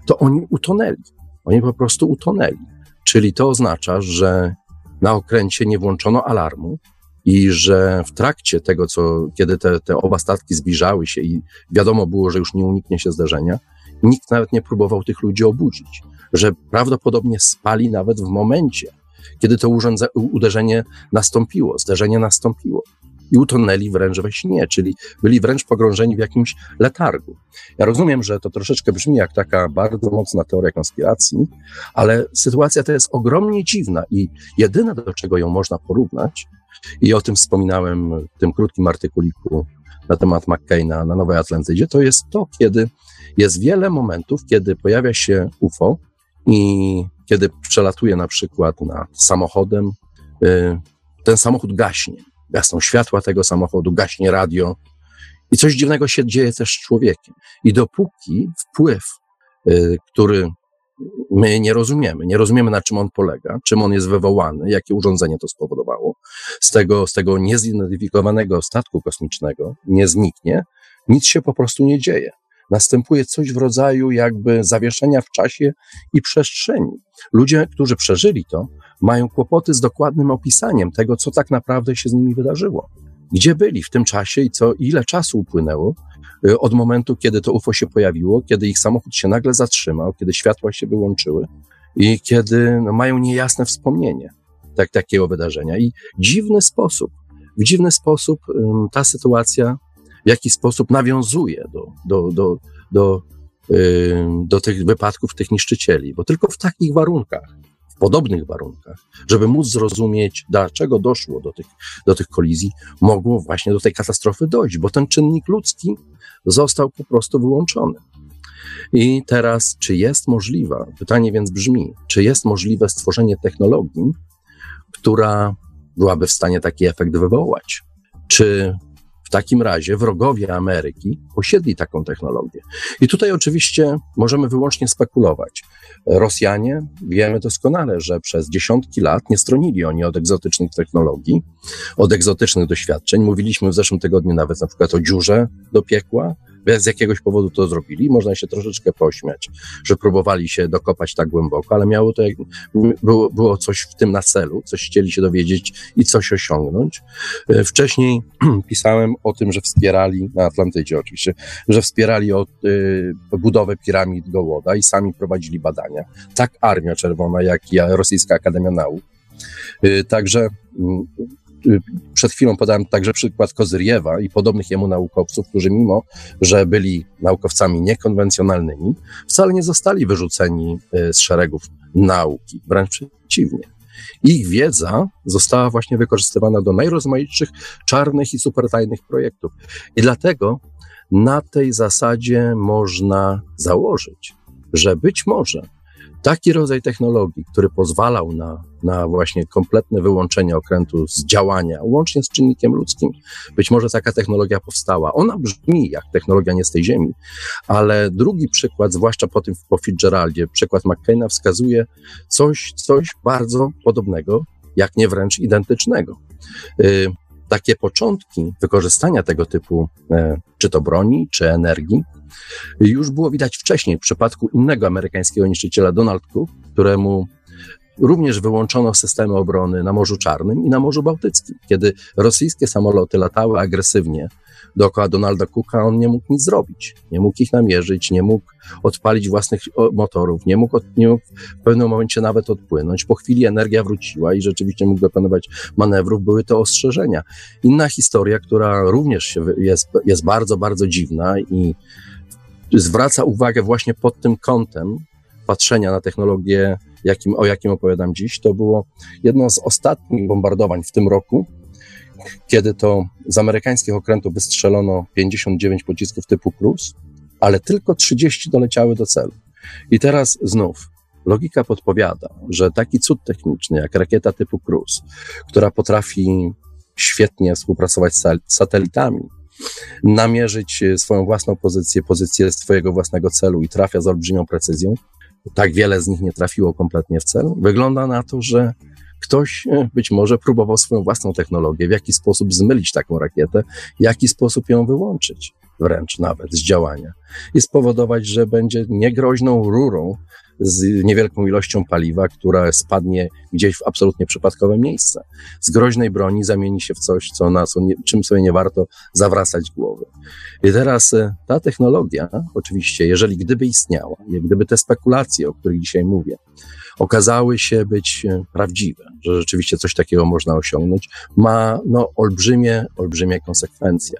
to oni utonęli. Oni po prostu utonęli. Czyli to oznacza, że na okręcie nie włączono alarmu i że w trakcie tego, co, kiedy te, te oba statki zbliżały się i wiadomo było, że już nie uniknie się zderzenia, nikt nawet nie próbował tych ludzi obudzić, że prawdopodobnie spali nawet w momencie, kiedy to uderzenie nastąpiło, zderzenie nastąpiło. I utonęli wręcz we śnie, czyli byli wręcz pogrążeni w jakimś letargu. Ja rozumiem, że to troszeczkę brzmi jak taka bardzo mocna teoria konspiracji, ale sytuacja ta jest ogromnie dziwna i jedyne, do czego ją można porównać, i o tym wspominałem w tym krótkim artykuliku na temat McCaina na Nowej Atlantydzie, to jest to, kiedy jest wiele momentów, kiedy pojawia się UFO i kiedy przelatuje na przykład nad samochodem, y, ten samochód gaśnie. Gasną światła tego samochodu, gaśnie radio i coś dziwnego się dzieje też z człowiekiem. I dopóki wpływ, y, który my nie rozumiemy, nie rozumiemy na czym on polega, czym on jest wywołany, jakie urządzenie to spowodowało, z tego, z tego niezidentyfikowanego statku kosmicznego nie zniknie, nic się po prostu nie dzieje następuje coś w rodzaju jakby zawieszenia w czasie i przestrzeni. Ludzie, którzy przeżyli to, mają kłopoty z dokładnym opisaniem tego, co tak naprawdę się z nimi wydarzyło. Gdzie byli w tym czasie i co, ile czasu upłynęło y, od momentu, kiedy to UFO się pojawiło, kiedy ich samochód się nagle zatrzymał, kiedy światła się wyłączyły i kiedy no, mają niejasne wspomnienie tak, takiego wydarzenia. I dziwny sposób, w dziwny sposób ta sytuacja w jaki sposób nawiązuje do, do, do, do, yy, do tych wypadków tych niszczycieli, bo tylko w takich warunkach, podobnych warunkach, żeby móc zrozumieć, dlaczego doszło do tych, do tych kolizji, mogło właśnie do tej katastrofy dojść, bo ten czynnik ludzki został po prostu wyłączony. I teraz, czy jest możliwe, pytanie więc brzmi, czy jest możliwe stworzenie technologii, która byłaby w stanie taki efekt wywołać? Czy takim razie wrogowie Ameryki posiedli taką technologię. I tutaj oczywiście możemy wyłącznie spekulować. Rosjanie wiemy doskonale, że przez dziesiątki lat nie stronili oni od egzotycznych technologii, od egzotycznych doświadczeń. Mówiliśmy w zeszłym tygodniu nawet na przykład o dziurze do piekła, z jakiegoś powodu to zrobili. Można się troszeczkę pośmiać, że próbowali się dokopać tak głęboko, ale miało to, było, było coś w tym na celu, coś chcieli się dowiedzieć i coś osiągnąć. E, wcześniej pisałem o tym, że wspierali, na Atlantydzie oczywiście, że wspierali od, y, budowę piramid Gołoda i sami prowadzili badania. Tak Armia Czerwona, jak i Rosyjska Akademia Nauk. Y, także mm, przed chwilą podałem także przykład Kozyriewa i podobnych jemu naukowców, którzy mimo, że byli naukowcami niekonwencjonalnymi, wcale nie zostali wyrzuceni y, z szeregów nauki, wręcz przeciwnie. Ich wiedza została właśnie wykorzystywana do najrozmaitszych czarnych i supertajnych projektów. I dlatego na tej zasadzie można założyć, że być może taki rodzaj technologii, który pozwalał na, na właśnie kompletne wyłączenie okrętu z działania, łącznie z czynnikiem ludzkim. Być może taka technologia powstała. Ona brzmi jak technologia nie z tej ziemi, ale drugi przykład, zwłaszcza po tym po Fitzgeraldzie, przykład McCaina wskazuje coś, coś bardzo podobnego, jak nie wręcz identycznego. Y, takie początki wykorzystania tego typu, e, czy to broni, czy energii, już było widać wcześniej w przypadku innego amerykańskiego niszczyciela Donald Cook, któremu również wyłączono systemy obrony na Morzu Czarnym i na Morzu Bałtyckim. Kiedy rosyjskie samoloty latały agresywnie dookoła Donalda Cooka, on nie mógł nic zrobić. Nie mógł ich namierzyć, nie mógł odpalić własnych motorów, nie mógł, nie mógł w pewnym momencie nawet odpłynąć. Po chwili energia wróciła i rzeczywiście mógł dokonywać manewrów. Były to ostrzeżenia. Inna historia, która również jest, jest bardzo, bardzo dziwna i zwraca uwagę właśnie pod tym kątem patrzenia na technologię, jakim, o jakim opowiadam dziś. To było jedno z ostatnich bombardowań w tym roku, kiedy to z amerykańskich okrętów wystrzelono 59 pocisków typu Cruz, ale tylko 30 doleciały do celu. I teraz znów logika podpowiada, że taki cud techniczny jak rakieta typu Cruz, która potrafi świetnie współpracować z satelitami, namierzyć e, swoją własną pozycję, pozycję swojego własnego celu i trafia z olbrzymią precyzją. Tak wiele z nich nie trafiło kompletnie w cel. Wygląda na to, że ktoś e, być może próbował swoją własną technologię, w jaki sposób zmylić taką rakietę, w jaki sposób ją wyłączyć, wręcz nawet z działania i spowodować, że będzie niegroźną rurą z niewielką ilością paliwa, która spadnie gdzieś w absolutnie przypadkowe miejsce. Z groźnej broni zamieni się w coś, co na czym sobie nie warto zawracać głowy. I teraz e, ta technologia, oczywiście, jeżeli gdyby istniała, gdyby te spekulacje, o których dzisiaj mówię, okazały się być e, prawdziwe, że rzeczywiście coś takiego można osiągnąć, ma no, olbrzymie, olbrzymie konsekwencje.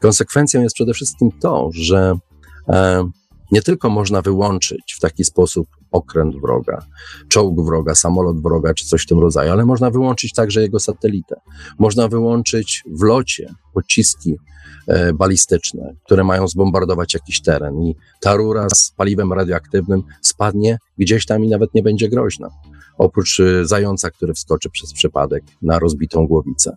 Konsekwencją jest przede wszystkim to, że e, nie tylko można wyłączyć w taki sposób okręt wroga, czołg wroga, samolot wroga czy coś w tym rodzaju, ale można wyłączyć także jego satelitę. Można wyłączyć w locie pociski e, balistyczne, które mają zbombardować jakiś teren i ta rura z paliwem radioaktywnym spadnie gdzieś tam i nawet nie będzie groźna. Oprócz e, zająca, który wskoczy przez przypadek na rozbitą głowicę.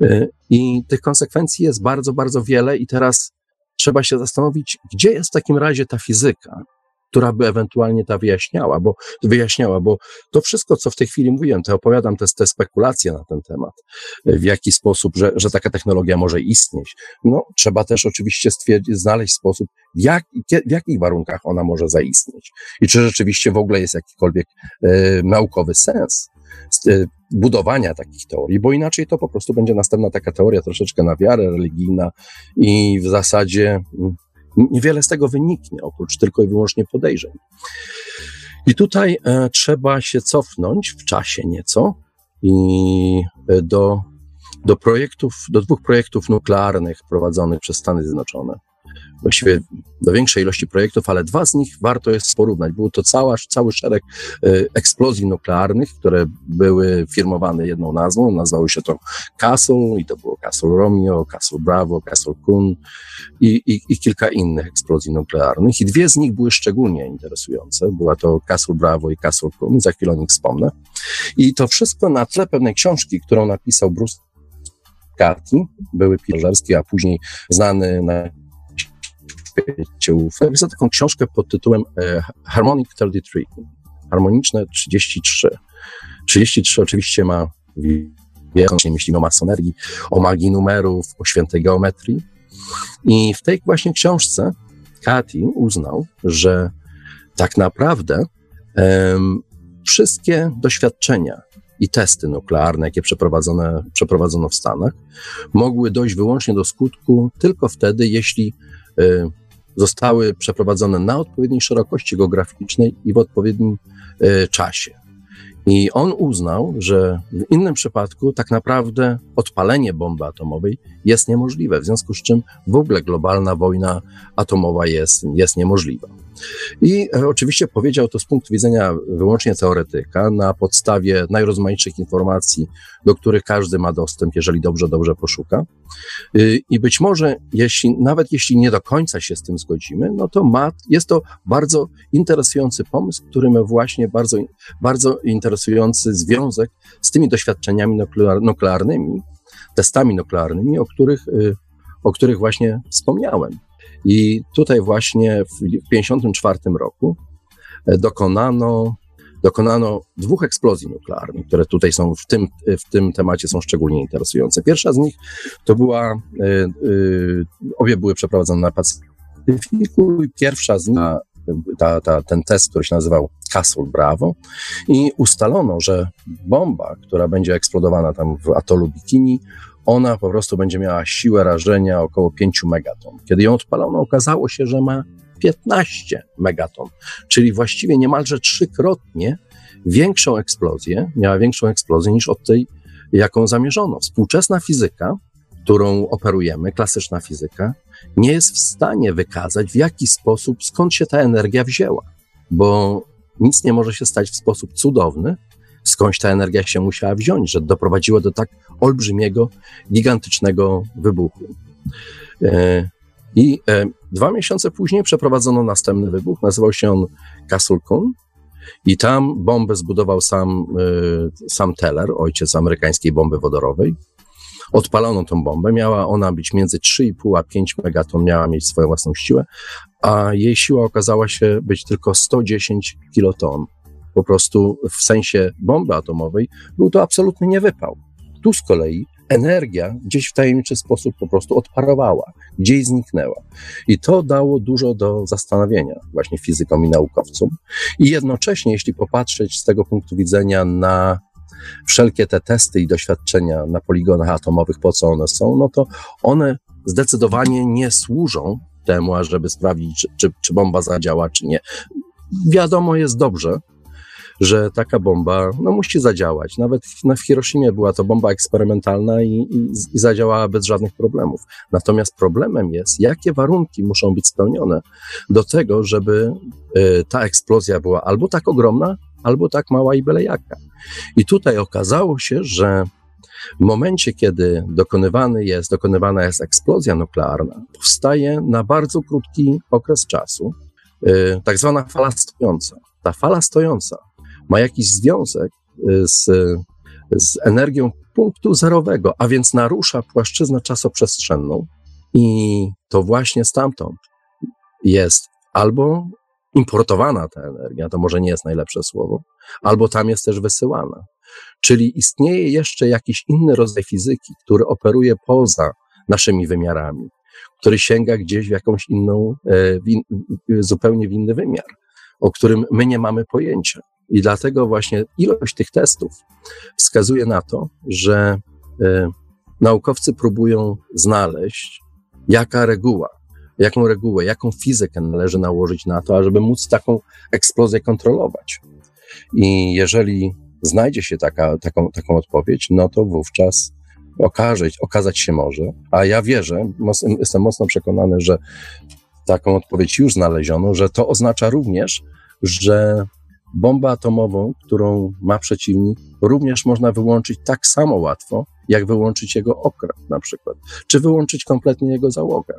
E, I tych konsekwencji jest bardzo, bardzo wiele i teraz trzeba się zastanowić, gdzie jest w takim razie ta fizyka, która by ewentualnie ta wyjaśniała, bo wyjaśniała, bo to wszystko, co w tej chwili mówiłem, to opowiadam te, te spekulacje na ten temat, w jaki sposób, że, że taka technologia może istnieć. No, trzeba też oczywiście stwierdzić, znaleźć sposób, jak, w jakich warunkach ona może zaistnieć i czy rzeczywiście w ogóle jest jakikolwiek e, naukowy sens budowania takich teorii, bo inaczej to po prostu będzie następna taka teoria troszeczkę na wiarę religijna i w zasadzie niewiele z tego wyniknie, oprócz tylko i wyłącznie podejrzeń. I tutaj e, trzeba się cofnąć w czasie nieco i e, do, do projektów, do dwóch projektów nuklearnych prowadzonych przez Stany Zjednoczone właściwie do większej ilości projektów, ale dwa z nich warto jest porównać. Był to cała, cały szereg e, eksplozji nuklearnych, które były firmowane jedną nazwą. Nazywało się to Castle i to było Castle Romeo, Castle Bravo, Castle Kun i, i, i kilka innych eksplozji nuklearnych. I dwie z nich były szczególnie interesujące. Była to Castle Bravo i Castle Kun, za chwilę o nich wspomnę. I to wszystko na tle pewnej książki, którą napisał Bruce Carty, były pilożerski, a później znany na świecie Napisał taką książkę pod tytułem e, Harmonic 33, harmoniczne 33. 33 oczywiście ma wielką myśli o masonerii, o magii numerów, o świętej geometrii. I w tej właśnie książce Katy uznał, że tak naprawdę um, wszystkie doświadczenia i testy nuklearne, jakie przeprowadzone, przeprowadzono w Stanach, mogły dojść wyłącznie do skutku tylko wtedy, jeśli y, zostały przeprowadzone na odpowiedniej szerokości geograficznej i w odpowiednim e, czasie. I on uznał, że w innym przypadku tak naprawdę odpalenie bomby atomowej jest niemożliwe, w związku z czym w ogóle globalna wojna atomowa jest, jest niemożliwa. I e, oczywiście powiedział to z punktu widzenia wyłącznie teoretyka, na podstawie najrozmaitszych informacji, do których każdy ma dostęp, jeżeli dobrze, dobrze poszuka. Y, I być może, jeśli, nawet jeśli nie do końca się z tym zgodzimy, no to ma, jest to bardzo interesujący pomysł, który ma właśnie bardzo, bardzo interesujący związek z tymi doświadczeniami nuklear, nuklearnymi, testami nuklearnymi, o których, y, o których właśnie wspomniałem. I tutaj właśnie w 1954 roku e, dokonano, dokonano dwóch eksplozji nuklearnych, które tutaj są w tym, w tym temacie są szczególnie interesujące. Pierwsza z nich to była, y, y, obie były przeprowadzone na Pacyfiku i pierwsza z nich ta, ta, ten test, który się nazywał Castle Bravo i ustalono, że bomba, która będzie eksplodowana tam w atolu Bikini, ona po prostu będzie miała siłę rażenia około 5 megaton. Kiedy ją odpalono, okazało się, że ma 15 megaton, czyli właściwie niemalże trzykrotnie większą eksplozję, miała większą eksplozję niż od tej, jaką zamierzono. Współczesna fizyka, którą operujemy, klasyczna fizyka, nie jest w stanie wykazać, w jaki sposób, skąd się ta energia wzięła, bo nic nie może się stać w sposób cudowny, skądś ta energia się musiała wziąć, że doprowadziła do tak olbrzymiego, gigantycznego wybuchu. E, I e, dwa miesiące później przeprowadzono następny wybuch, nazywał się on Castle Kun. I tam bombę zbudował sam, e, sam Teller, ojciec amerykańskiej bomby wodorowej. Odpalono tą bombę, miała ona być między 3,5 a 5 megaton, miała mieć swoją własną siłę, a jej siła okazała się być tylko 110 kiloton po prostu w sensie bomby atomowej, był to absolutny niewypał. Tu z kolei energia gdzieś w tajemniczy sposób po prostu odparowała, gdzieś zniknęła. I to dało dużo do zastanowienia właśnie fizykom i naukowcom. I jednocześnie, jeśli popatrzeć z tego punktu widzenia na wszelkie te testy i doświadczenia na poligonach atomowych, po co one są, no to one zdecydowanie nie służą temu, ażeby sprawdzić, czy, czy, czy bomba zadziała, czy nie. Wiadomo jest dobrze, że taka bomba no, musi zadziałać. Nawet w, w Hiroshimie była to bomba eksperymentalna i, i, i zadziałała bez żadnych problemów. Natomiast problemem jest, jakie warunki muszą być spełnione do tego, żeby y, ta eksplozja była albo tak ogromna, albo tak mała i byle jaka. I tutaj okazało się, że w momencie, kiedy dokonywany jest, dokonywana jest eksplozja nuklearna, powstaje na bardzo krótki okres czasu y, tak zwana fala stojąca. Ta fala stojąca ma jakiś związek y, z, z energią punktu zerowego, a więc narusza płaszczyznę czasoprzestrzenną i to właśnie stamtąd jest albo importowana ta energia, to może nie jest najlepsze słowo, albo tam jest też wysyłana. Czyli istnieje jeszcze jakiś inny rodzaj fizyki, który operuje poza naszymi wymiarami, który sięga gdzieś w jakąś inną, e, w in, zupełnie w inny wymiar, o którym my nie mamy pojęcia. I dlatego właśnie ilość tych testów wskazuje na to, że y, naukowcy próbują znaleźć, jaka reguła, jaką regułę, jaką fizykę należy nałożyć na to, ażeby móc taką eksplozję kontrolować. I jeżeli znajdzie się taka, taką, taką odpowiedź, no to wówczas okazać się może, a ja wierzę, jestem mocno przekonany, że taką odpowiedź już znaleziono, że to oznacza również, że bombę atomową, którą ma przeciwnik, również można wyłączyć tak samo łatwo, jak wyłączyć jego okręt na przykład, czy wyłączyć kompletnie jego załogę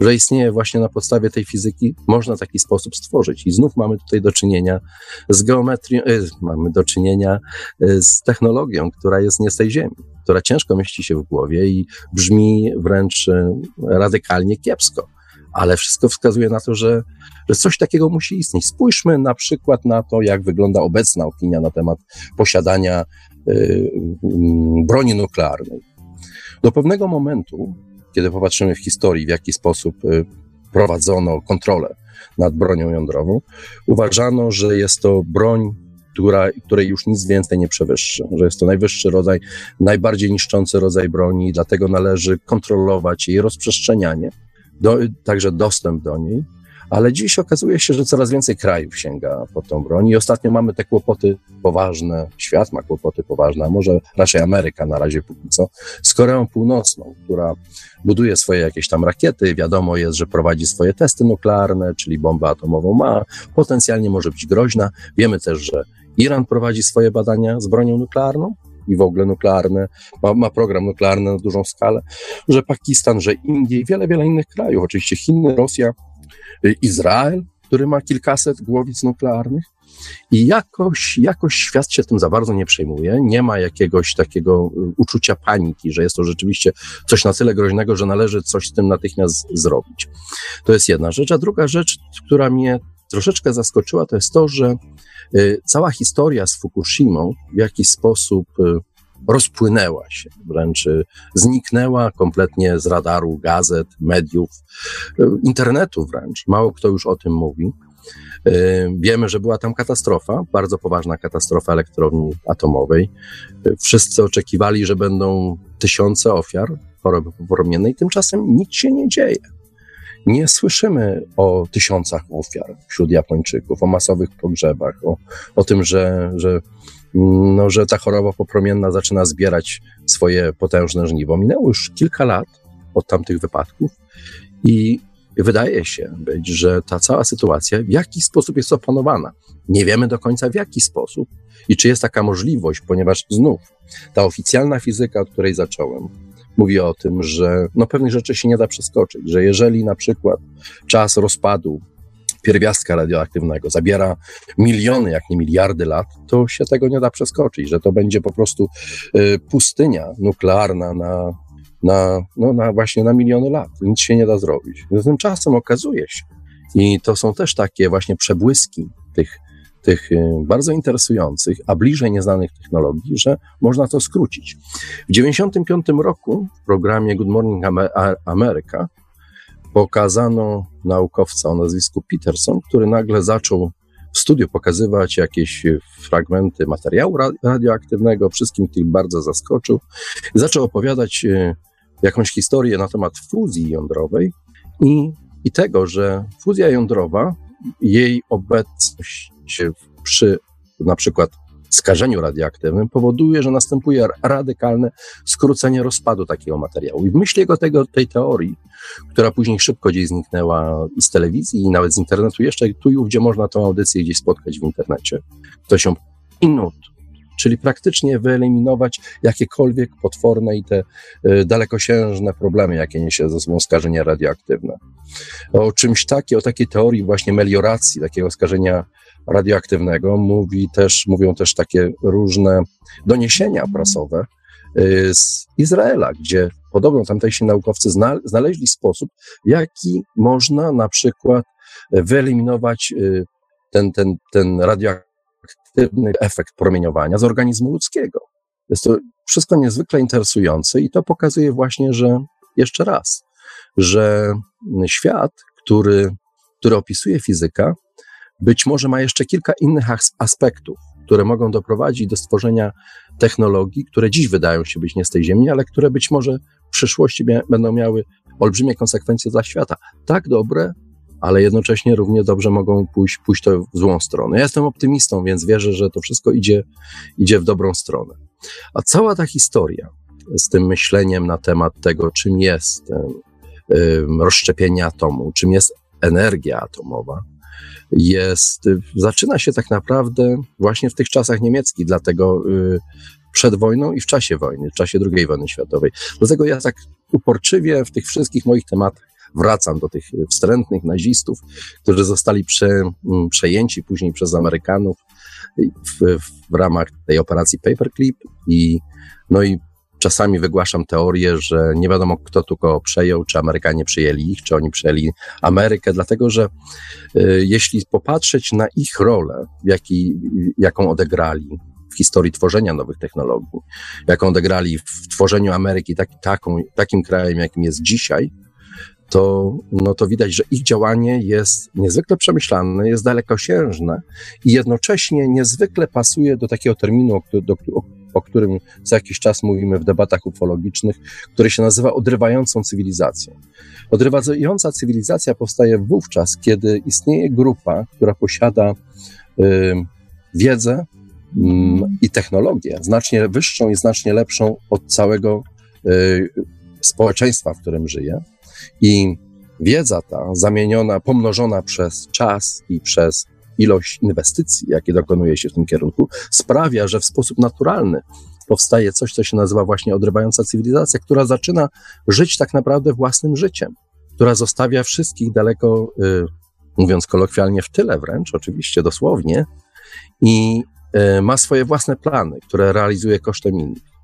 że istnieje właśnie na podstawie tej fizyki, można taki sposób stworzyć. I znów mamy tutaj do czynienia z geometrią, e, mamy do czynienia e, z technologią, która jest nie z tej ziemi, która ciężko mieści się w głowie i brzmi wręcz e, radykalnie kiepsko. Ale wszystko wskazuje na to, że, że coś takiego musi istnieć. Spójrzmy na przykład na to, jak wygląda obecna opinia na temat posiadania y, broni nuklearnej. Do pewnego momentu kiedy popatrzymy w historii, w jaki sposób y, prowadzono kontrolę nad bronią jądrową, uważano, że jest to broń, która, której już nic więcej nie przewyższy, że jest to najwyższy rodzaj, najbardziej niszczący rodzaj broni, dlatego należy kontrolować jej rozprzestrzenianie, do, także dostęp do niej ale dziś okazuje się, że coraz więcej krajów sięga po tą broń i ostatnio mamy te kłopoty poważne, świat ma kłopoty poważne, a może raczej Ameryka na razie póki co, z Koreą Północną, która buduje swoje jakieś tam rakiety, wiadomo jest, że prowadzi swoje testy nuklearne, czyli bombę atomową ma, potencjalnie może być groźna. Wiemy też, że Iran prowadzi swoje badania z bronią nuklearną, i w ogóle nuklearne, ma, ma, program nuklearny na dużą skalę, że Pakistan, że Indie i wiele, wiele innych krajów, oczywiście Chiny, Rosja, Y, Izrael, który ma kilkaset głowic nuklearnych. I jakoś, jakoś świat się tym za bardzo nie przejmuje. Nie ma jakiegoś takiego y, uczucia paniki, że jest to rzeczywiście coś na tyle groźnego, że należy coś z tym natychmiast zrobić. To jest jedna rzecz. A druga rzecz, która mnie troszeczkę zaskoczyła, to jest to, że y, cała historia z Fukushimą w jakiś sposób rozpłynęła się, wręcz y, zniknęła kompletnie z radaru gazet, mediów, y, internetu wręcz. Mało kto już o tym mówi. Y, wiemy, że była tam katastrofa, bardzo poważna katastrofa elektrowni atomowej. Wszyscy oczekiwali, że będą tysiące ofiar choroby popromiennej, tymczasem nic się nie dzieje. Nie słyszymy o tysiącach ofiar wśród Japończyków, o masowych pogrzebach, o, o tym, że, że no, że ta choroba popromienna zaczyna zbierać swoje potężne żniwo. Minęło już kilka lat od tamtych wypadków i wydaje się być, że ta cała sytuacja w jakiś sposób jest opanowana. Nie wiemy do końca w jaki sposób i czy jest taka możliwość, ponieważ znów ta oficjalna fizyka, od której zacząłem, mówi o tym, że no pewnych rzeczy się nie da przeskoczyć, że jeżeli na przykład czas rozpadu pierwiastka radioaktywnego zabiera miliony, jak nie miliardy lat, to się tego nie da przeskoczyć, że to będzie po prostu y, pustynia nuklearna na, na, no, na właśnie na miliony lat. Nic się nie da zrobić. Tymczasem okazuje się, i to są też takie właśnie przebłyski tych, tych y, bardzo interesujących, a bliżej nieznanych technologii, że można to skrócić. W 1995 roku w programie Good Morning America pokazano naukowca o nazwisku Peterson, który nagle zaczął w studiu pokazywać jakieś fragmenty materiału radioaktywnego. Wszystkim tych bardzo zaskoczył. Zaczął opowiadać e, jakąś historię na temat fuzji jądrowej i, i tego, że fuzja jądrowa, jej obecność przy na przykład skażeniu radioaktywnym powoduje, że następuje radykalne skrócenie rozpadu takiego materiału. I w myśl jego tego, tej teorii, która później szybko gdzieś zniknęła i z telewizji, i nawet z internetu, jeszcze tu i gdzie można tą audycję gdzieś spotkać w internecie, to się minut, czyli praktycznie wyeliminować jakiekolwiek potworne i te y, dalekosiężne problemy, jakie niesie ze sobą skażenie radioaktywne. O czymś takim, o takiej teorii właśnie melioracji takiego skażenia radioaktywnego mówi też, mówią też takie różne doniesienia prasowe y, z Izraela, gdzie podobno tamtejsi naukowcy znaleźli sposób, w jaki można na przykład wyeliminować y, ten, ten, ten radioaktywny efekt promieniowania z organizmu ludzkiego. Jest to wszystko niezwykle interesujące i to pokazuje właśnie, że jeszcze raz, że świat, który, który opisuje fizyka, być może ma jeszcze kilka innych aspektów, które mogą doprowadzić do stworzenia technologii, które dziś wydają się być nie z tej Ziemi, ale które być może w przyszłości będą miały olbrzymie konsekwencje dla świata. Tak dobre, ale jednocześnie równie dobrze mogą pójść, pójść to w złą stronę. Ja jestem optymistą, więc wierzę, że to wszystko idzie, idzie w dobrą stronę. A cała ta historia z tym myśleniem na temat tego, czym jest rozszczepienie atomu, czym jest energia atomowa, jest, zaczyna się tak naprawdę właśnie w tych czasach niemieckich, dlatego y, przed wojną i w czasie wojny, w czasie II wojny światowej. Dlatego ja tak uporczywie w tych wszystkich moich tematach wracam do tych wstrętnych nazistów, którzy zostali prze, mm, przejęci później przez Amerykanów w, w ramach tej operacji Paperclip i no i Czasami wygłaszam teorię, że nie wiadomo, kto tu kogo przejął, czy Amerykanie przyjęli ich, czy oni przyjęli Amerykę, dlatego że y, jeśli popatrzeć na ich rolę, jaki, jaką odegrali w historii tworzenia nowych technologii, jaką odegrali w tworzeniu Ameryki tak, taką, takim krajem, jakim jest dzisiaj, to, no to widać, że ich działanie jest niezwykle przemyślane, jest dalekosiężne i jednocześnie niezwykle pasuje do takiego terminu, do, do, o którym za jakiś czas mówimy w debatach ufologicznych, który się nazywa odrywającą cywilizacją. Odrywająca cywilizacja powstaje wówczas, kiedy istnieje grupa, która posiada y, wiedzę y, i technologię znacznie wyższą i znacznie lepszą od całego y, społeczeństwa, w którym żyje. I wiedza ta, zamieniona, pomnożona przez czas i przez ilość inwestycji, jakie dokonuje się w tym kierunku, sprawia, że w sposób naturalny powstaje coś, co się nazywa właśnie odrywająca cywilizacja, która zaczyna żyć tak naprawdę własnym życiem, która zostawia wszystkich daleko, y, mówiąc kolokwialnie, w tyle wręcz, oczywiście dosłownie, i y, ma swoje własne plany, które realizuje kosztem innych.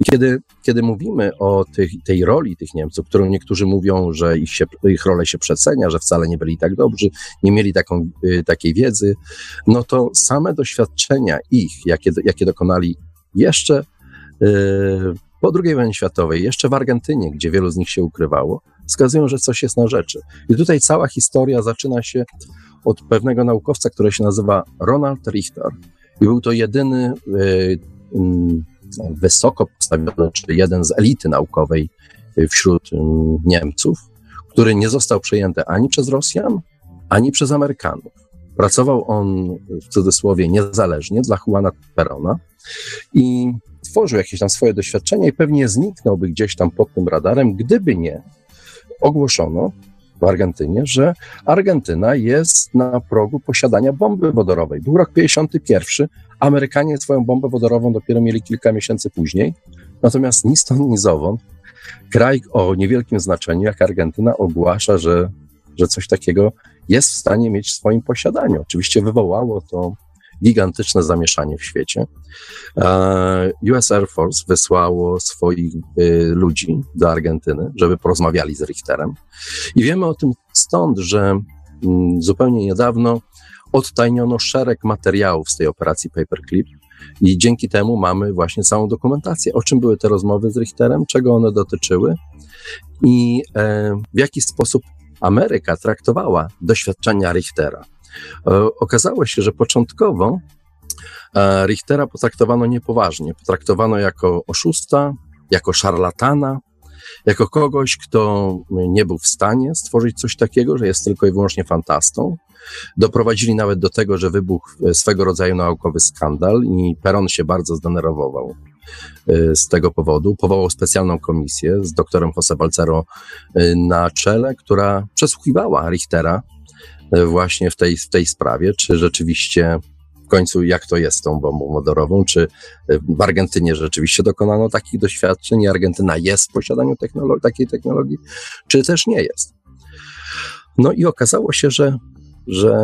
I kiedy, kiedy mówimy o tych, tej roli tych Niemców, którą niektórzy mówią, że ich, się, ich rolę się przecenia, że wcale nie byli tak dobrzy, nie mieli taką, y, takiej wiedzy, no to same doświadczenia ich, jakie, jakie dokonali jeszcze y, po II wojnie światowej, jeszcze w Argentynie, gdzie wielu z nich się ukrywało, wskazują, że coś jest na rzeczy. I tutaj cała historia zaczyna się od pewnego naukowca, który się nazywa Ronald Richter. I był to jedyny y, mm, wysoko postawiony, czyli jeden z elity naukowej wśród mm, Niemców, który nie został przejęty ani przez Rosjan, ani przez Amerykanów. Pracował on w cudzysłowie niezależnie dla Juana Perona i tworzył jakieś tam swoje doświadczenia i pewnie zniknąłby gdzieś tam pod tym radarem, gdyby nie ogłoszono w Argentynie, że Argentyna jest na progu posiadania bomby wodorowej. Był rok 51, Amerykanie swoją bombę wodorową dopiero mieli kilka miesięcy później, natomiast ni stąd, ni zowąd kraj o niewielkim znaczeniu, jak Argentyna, ogłasza, że, że coś takiego jest w stanie mieć w swoim posiadaniu. Oczywiście wywołało to gigantyczne zamieszanie w świecie. E, US Air Force wysłało swoich y, ludzi do Argentyny, żeby porozmawiali z Richterem. I wiemy o tym stąd, że mm, zupełnie niedawno odtajniono szereg materiałów z tej operacji Paperclip. I dzięki temu mamy właśnie całą dokumentację, o czym były te rozmowy z Richterem, czego one dotyczyły i e, w jaki sposób Ameryka traktowała doświadczenia Richtera. E, okazało się, że początkowo e, Richtera potraktowano niepoważnie. Potraktowano jako oszusta, jako szarlatana, jako kogoś, kto nie był w stanie stworzyć coś takiego, że jest tylko i wyłącznie fantastą. Doprowadzili nawet do tego, że wybuchł swego rodzaju naukowy skandal i Peron się bardzo zdenerwował y, z tego powodu. Powołał specjalną komisję z doktorem Jose Balcero na czele, która przesłuchiwała Richtera właśnie w tej, w tej sprawie, czy rzeczywiście w końcu jak to jest z tą bombą wodorową, czy w Argentynie rzeczywiście dokonano takich doświadczeń i Argentyna jest w posiadaniu takiej technologii, czy też nie jest. No i okazało się, że, że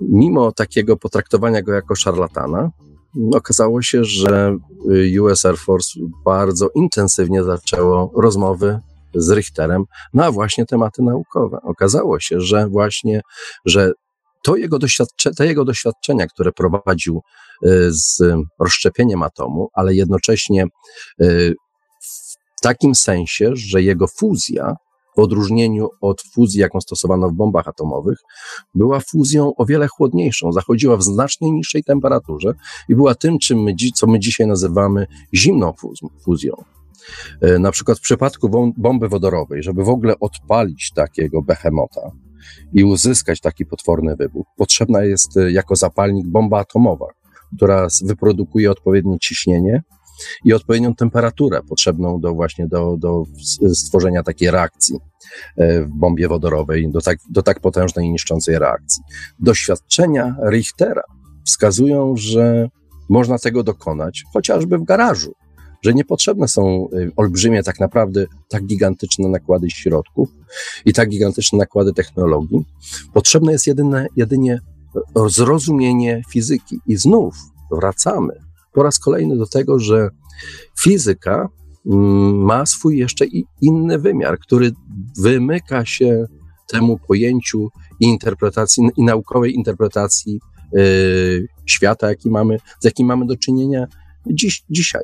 mimo takiego potraktowania go jako szarlatana, okazało się, że US Air Force bardzo intensywnie zaczęło rozmowy z Richterem na właśnie tematy naukowe. Okazało się, że właśnie, że to jego doświadcze, jego doświadczenia, które prowadził y, z rozszczepieniem atomu, ale jednocześnie y, w takim sensie, że jego fuzja, w odróżnieniu od fuzji, jaką stosowano w bombach atomowych, była fuzją o wiele chłodniejszą, zachodziła w znacznie niższej temperaturze i była tym, czym my, co my dzisiaj nazywamy zimną fuzją. Y, na przykład w przypadku bomby wodorowej, żeby w ogóle odpalić takiego behemota, i uzyskać taki potworny wybuch, potrzebna jest e, jako zapalnik bomba atomowa, która wyprodukuje odpowiednie ciśnienie i odpowiednią temperaturę potrzebną do właśnie do, do stworzenia takiej reakcji e, w bombie wodorowej, do tak, do tak potężnej i niszczącej reakcji. Doświadczenia Richtera wskazują, że można tego dokonać chociażby w garażu, że niepotrzebne są y, olbrzymie, tak naprawdę tak gigantyczne nakłady środków i tak gigantyczne nakłady technologii. Potrzebne jest jedyne, jedynie zrozumienie fizyki. I znów wracamy po raz kolejny do tego, że fizyka mm, ma swój jeszcze inny wymiar, który wymyka się temu pojęciu i interpretacji, i naukowej interpretacji yy, świata, jaki mamy, z jakim mamy do czynienia dziś, dzisiaj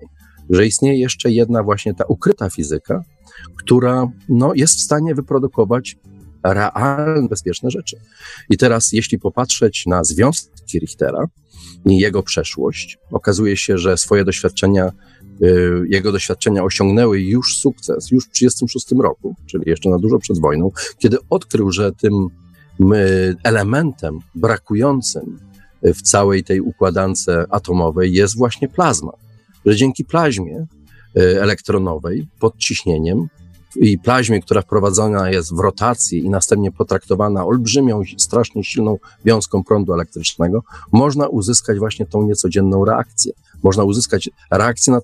że istnieje jeszcze jedna właśnie ta ukryta fizyka, która no, jest w stanie wyprodukować realne, bezpieczne rzeczy. I teraz, jeśli popatrzeć na związki Richtera i jego przeszłość, okazuje się, że swoje doświadczenia, y, jego doświadczenia osiągnęły już sukces już w 1936 roku, czyli jeszcze na dużo przed wojną, kiedy odkrył, że tym elementem brakującym w całej tej układance atomowej jest właśnie plazma że dzięki plaźmie e, elektronowej pod ciśnieniem i plaźmie, która wprowadzona jest w rotację i następnie potraktowana olbrzymią, strasznie silną wiązką prądu elektrycznego, można uzyskać właśnie tą niecodzienną reakcję. Można uzyskać reakcję e,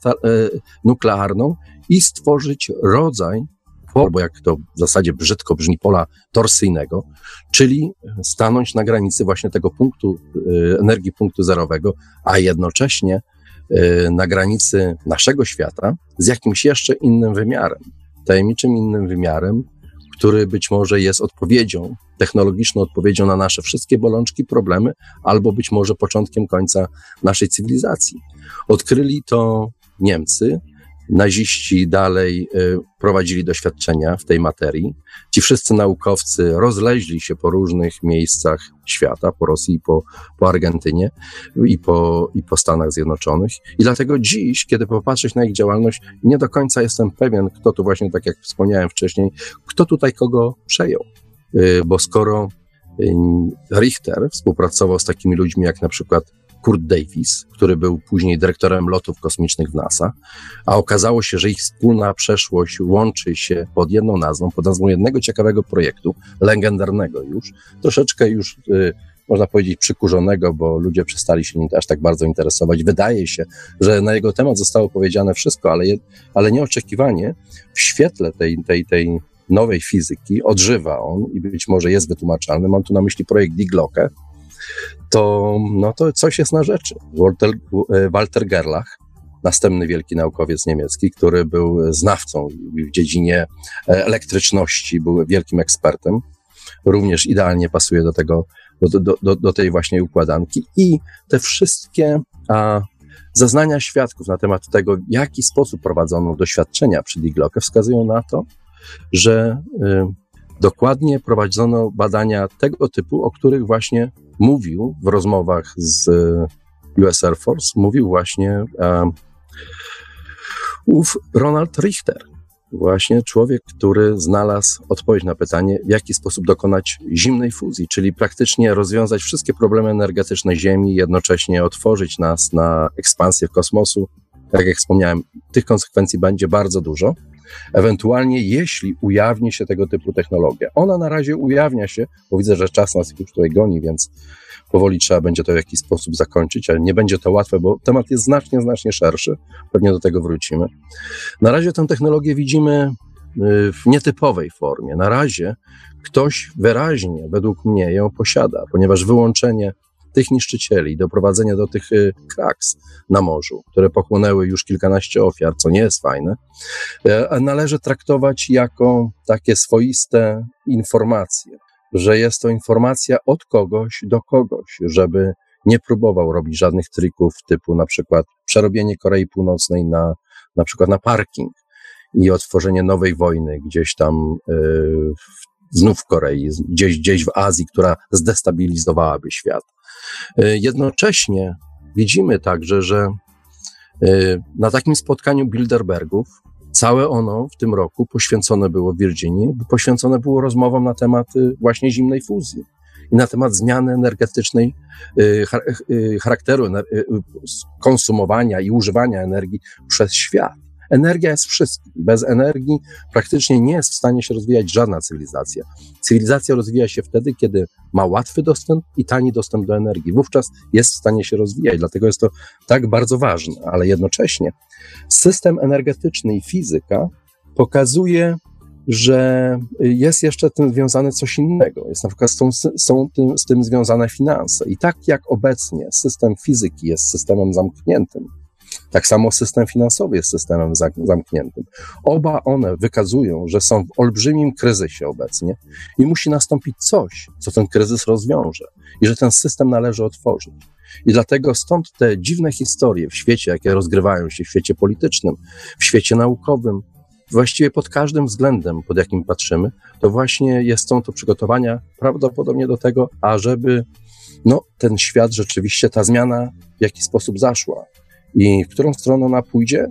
nuklearną i stworzyć rodzaj, albo jak to w zasadzie brzydko brzmi, pola torsyjnego, czyli stanąć na granicy właśnie tego punktu e, energii punktu zerowego, a jednocześnie na granicy naszego świata z jakimś jeszcze innym wymiarem, tajemniczym innym wymiarem, który być może jest odpowiedzią, technologiczną odpowiedzią na nasze wszystkie bolączki, problemy, albo być może początkiem końca naszej cywilizacji. Odkryli to Niemcy, naziści dalej y, prowadzili doświadczenia w tej materii. Ci wszyscy naukowcy rozleźli się po różnych miejscach świata, po Rosji, po, po Argentynie i po, i po Stanach Zjednoczonych. I dlatego dziś, kiedy popatrzeć na ich działalność, nie do końca jestem pewien, kto tu właśnie, tak jak wspomniałem wcześniej, kto tutaj kogo przejął. Y, bo skoro y, Richter współpracował z takimi ludźmi jak na przykład Kurt Davis, który był później dyrektorem lotów kosmicznych w NASA, a okazało się, że ich wspólna przeszłość łączy się pod jedną nazwą, pod nazwą jednego ciekawego projektu, legendarnego już, troszeczkę już y, można powiedzieć przykurzonego, bo ludzie przestali się nim aż tak bardzo interesować. Wydaje się, że na jego temat zostało powiedziane wszystko, ale, je, ale nieoczekiwanie w świetle tej, tej, tej nowej fizyki odżywa on i być może jest wytłumaczalny. Mam tu na myśli projekt Diglocke, to, no to coś jest na rzeczy. Walter, Walter Gerlach, następny wielki naukowiec niemiecki, który był znawcą w dziedzinie elektryczności, był wielkim ekspertem, również idealnie pasuje do tego, do, do, do, do tej właśnie układanki. I te wszystkie a, zeznania świadków na temat tego, w jaki sposób prowadzono doświadczenia przy Diglocke, wskazują na to, że y, dokładnie prowadzono badania tego typu, o których właśnie mówił w rozmowach z US Air Force, mówił właśnie um, ów Ronald Richter. właśnie człowiek, który znalazł odpowiedź na pytanie, w jaki sposób dokonać zimnej fuzji, czyli praktycznie rozwiązać wszystkie problemy energetyczne Ziemi, jednocześnie otworzyć nas na ekspansję kosmosu. Tak jak wspomniałem, tych konsekwencji będzie bardzo dużo. Ewentualnie, jeśli ujawni się tego typu technologia. Ona na razie ujawnia się, bo widzę, że czas nas już tutaj goni, więc powoli trzeba będzie to w jakiś sposób zakończyć, ale nie będzie to łatwe, bo temat jest znacznie, znacznie szerszy. Pewnie do tego wrócimy. Na razie tę technologię widzimy y, w nietypowej formie. Na razie ktoś wyraźnie, według mnie, ją posiada, ponieważ wyłączenie tych niszczycieli, doprowadzenie do tych y, kraks na morzu, które pochłonęły już kilkanaście ofiar, co nie jest fajne, y, należy traktować jako takie swoiste informacje, że jest to informacja od kogoś do kogoś, żeby nie próbował robić żadnych trików typu na przykład przerobienie Korei Północnej na, na przykład na parking i otworzenie nowej wojny gdzieś tam yy, znów w Korei, gdzieś, gdzieś w Azji, która zdestabilizowałaby świat. Yy, jednocześnie widzimy także, że yy, na takim spotkaniu Bilderbergów Całe ono w tym roku poświęcone było Virginii, poświęcone było rozmowom na temat y, właśnie zimnej fuzji i na temat zmiany energetycznej, charakteru konsumowania i używania energii przez świat. Energia jest wszystkim. Bez energii praktycznie nie jest w stanie się rozwijać żadna cywilizacja. Cywilizacja rozwija się wtedy, kiedy ma łatwy dostęp i tani dostęp do energii. Wówczas jest w stanie się rozwijać, dlatego jest to tak bardzo ważne, ale jednocześnie system energetyczny i fizyka pokazuje, że jest jeszcze tym związane coś innego. Jest na przykład z, tą, są tym, z tym związane finanse. I tak jak obecnie system fizyki jest systemem zamkniętym, tak samo system finansowy jest systemem zamkniętym. Oba one wykazują, że są w olbrzymim kryzysie obecnie i musi nastąpić coś, co ten kryzys rozwiąże i że ten system należy otworzyć. I dlatego stąd te dziwne historie w świecie, jakie rozgrywają się w świecie politycznym, w świecie naukowym, właściwie pod każdym względem, pod jakim patrzymy, to właśnie jest, są to przygotowania prawdopodobnie do tego, ażeby no, ten świat rzeczywiście, ta zmiana w jakiś sposób zaszła. I w którą stronę ona pójdzie,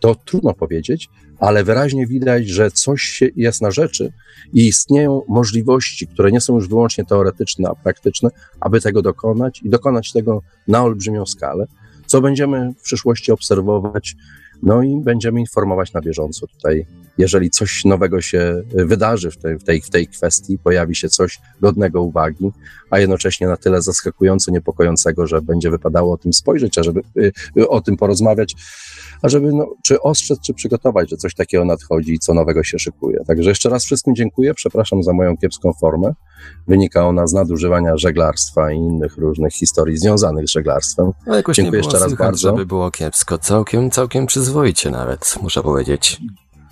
to trudno powiedzieć, ale wyraźnie widać, że coś jest na rzeczy i istnieją możliwości, które nie są już wyłącznie teoretyczne, a praktyczne, aby tego dokonać i dokonać tego na olbrzymią skalę, co będziemy w przyszłości obserwować no i będziemy informować na bieżąco tutaj, jeżeli coś nowego się wydarzy w tej, w tej, w tej kwestii, pojawi się coś godnego uwagi, a jednocześnie na tyle zaskakująco niepokojącego, że będzie wypadało o tym spojrzeć, a żeby y, o tym porozmawiać, a żeby no, czy ostrzec, czy przygotować, że coś takiego nadchodzi i co nowego się szykuje. Także jeszcze raz wszystkim dziękuję, przepraszam za moją kiepską formę. Wynika ona z nadużywania żeglarstwa i innych różnych historii związanych z żeglarstwem. Ale jakoś dziękuję nie było jeszcze raz bardzo. żeby było kiepsko, całkiem, całkiem przyzwoicie nawet, muszę powiedzieć.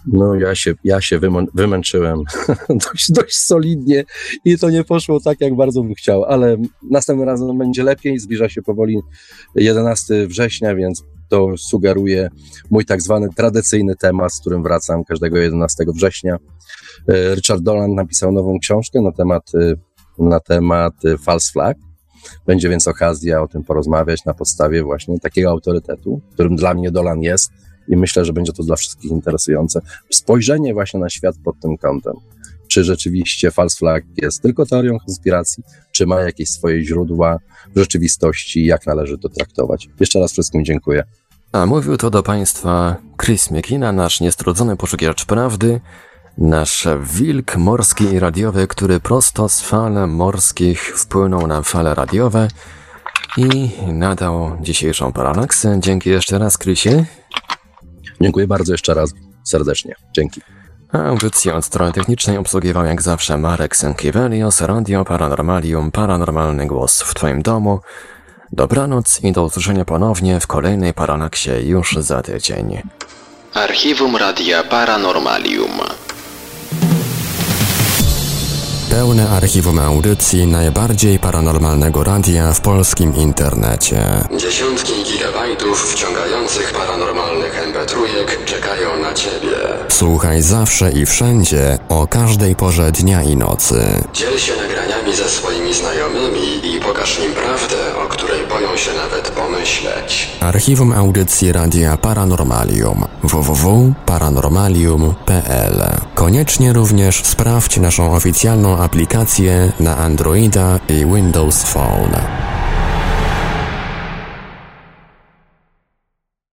No, ja się, ja się wymęczyłem dość, dość solidnie i to nie poszło tak, jak bardzo bym chciał, ale następnym razem będzie lepiej. Zbliża się powoli 11 września, więc to sugeruje mój tak zwany tradycyjny temat, z którym wracam każdego 11 września. E, Richard Dolan napisał nową książkę na temat, e, na temat e, false flag. Będzie więc okazja o tym porozmawiać na podstawie właśnie takiego autorytetu, którym dla mnie Dolan jest i myślę, że będzie to dla wszystkich interesujące. Spojrzenie właśnie na świat pod tym kątem. Czy rzeczywiście false flag jest tylko teorią konspiracji, czy ma jakieś swoje źródła w rzeczywistości, jak należy to traktować. Jeszcze raz wszystkim dziękuję. A mówił to do Państwa Chris McKina, nasz niestrudzony poszukiwacz prawdy, nasz wilk morski i radiowy, który prosto z fal morskich wpłynął na fale radiowe i nadał dzisiejszą paralaksę. Dzięki jeszcze raz, Chrisie. Dziękuję bardzo jeszcze raz serdecznie. Dzięki. A audycję od strony technicznej obsługiwał jak zawsze Marek Sękiewelios, Radio Paranormalium, Paranormalny Głos w Twoim domu. Dobranoc i do usłyszenia ponownie w kolejnej Paralaksie już za tydzień. Archiwum Radia Paranormalium pełne archiwum audycji najbardziej paranormalnego radia w polskim internecie. Dziesiątki gigabajtów wciągających paranormalnych mp czekają na Ciebie. Słuchaj zawsze i wszędzie, o każdej porze dnia i nocy. Dziel się nagraniami ze swoimi znajomymi i pokaż im prawdę, się nawet pomyśleć. Archiwum audycji Radia Paranormalium www.paranormalium.pl Koniecznie również sprawdź naszą oficjalną aplikację na Androida i Windows Phone.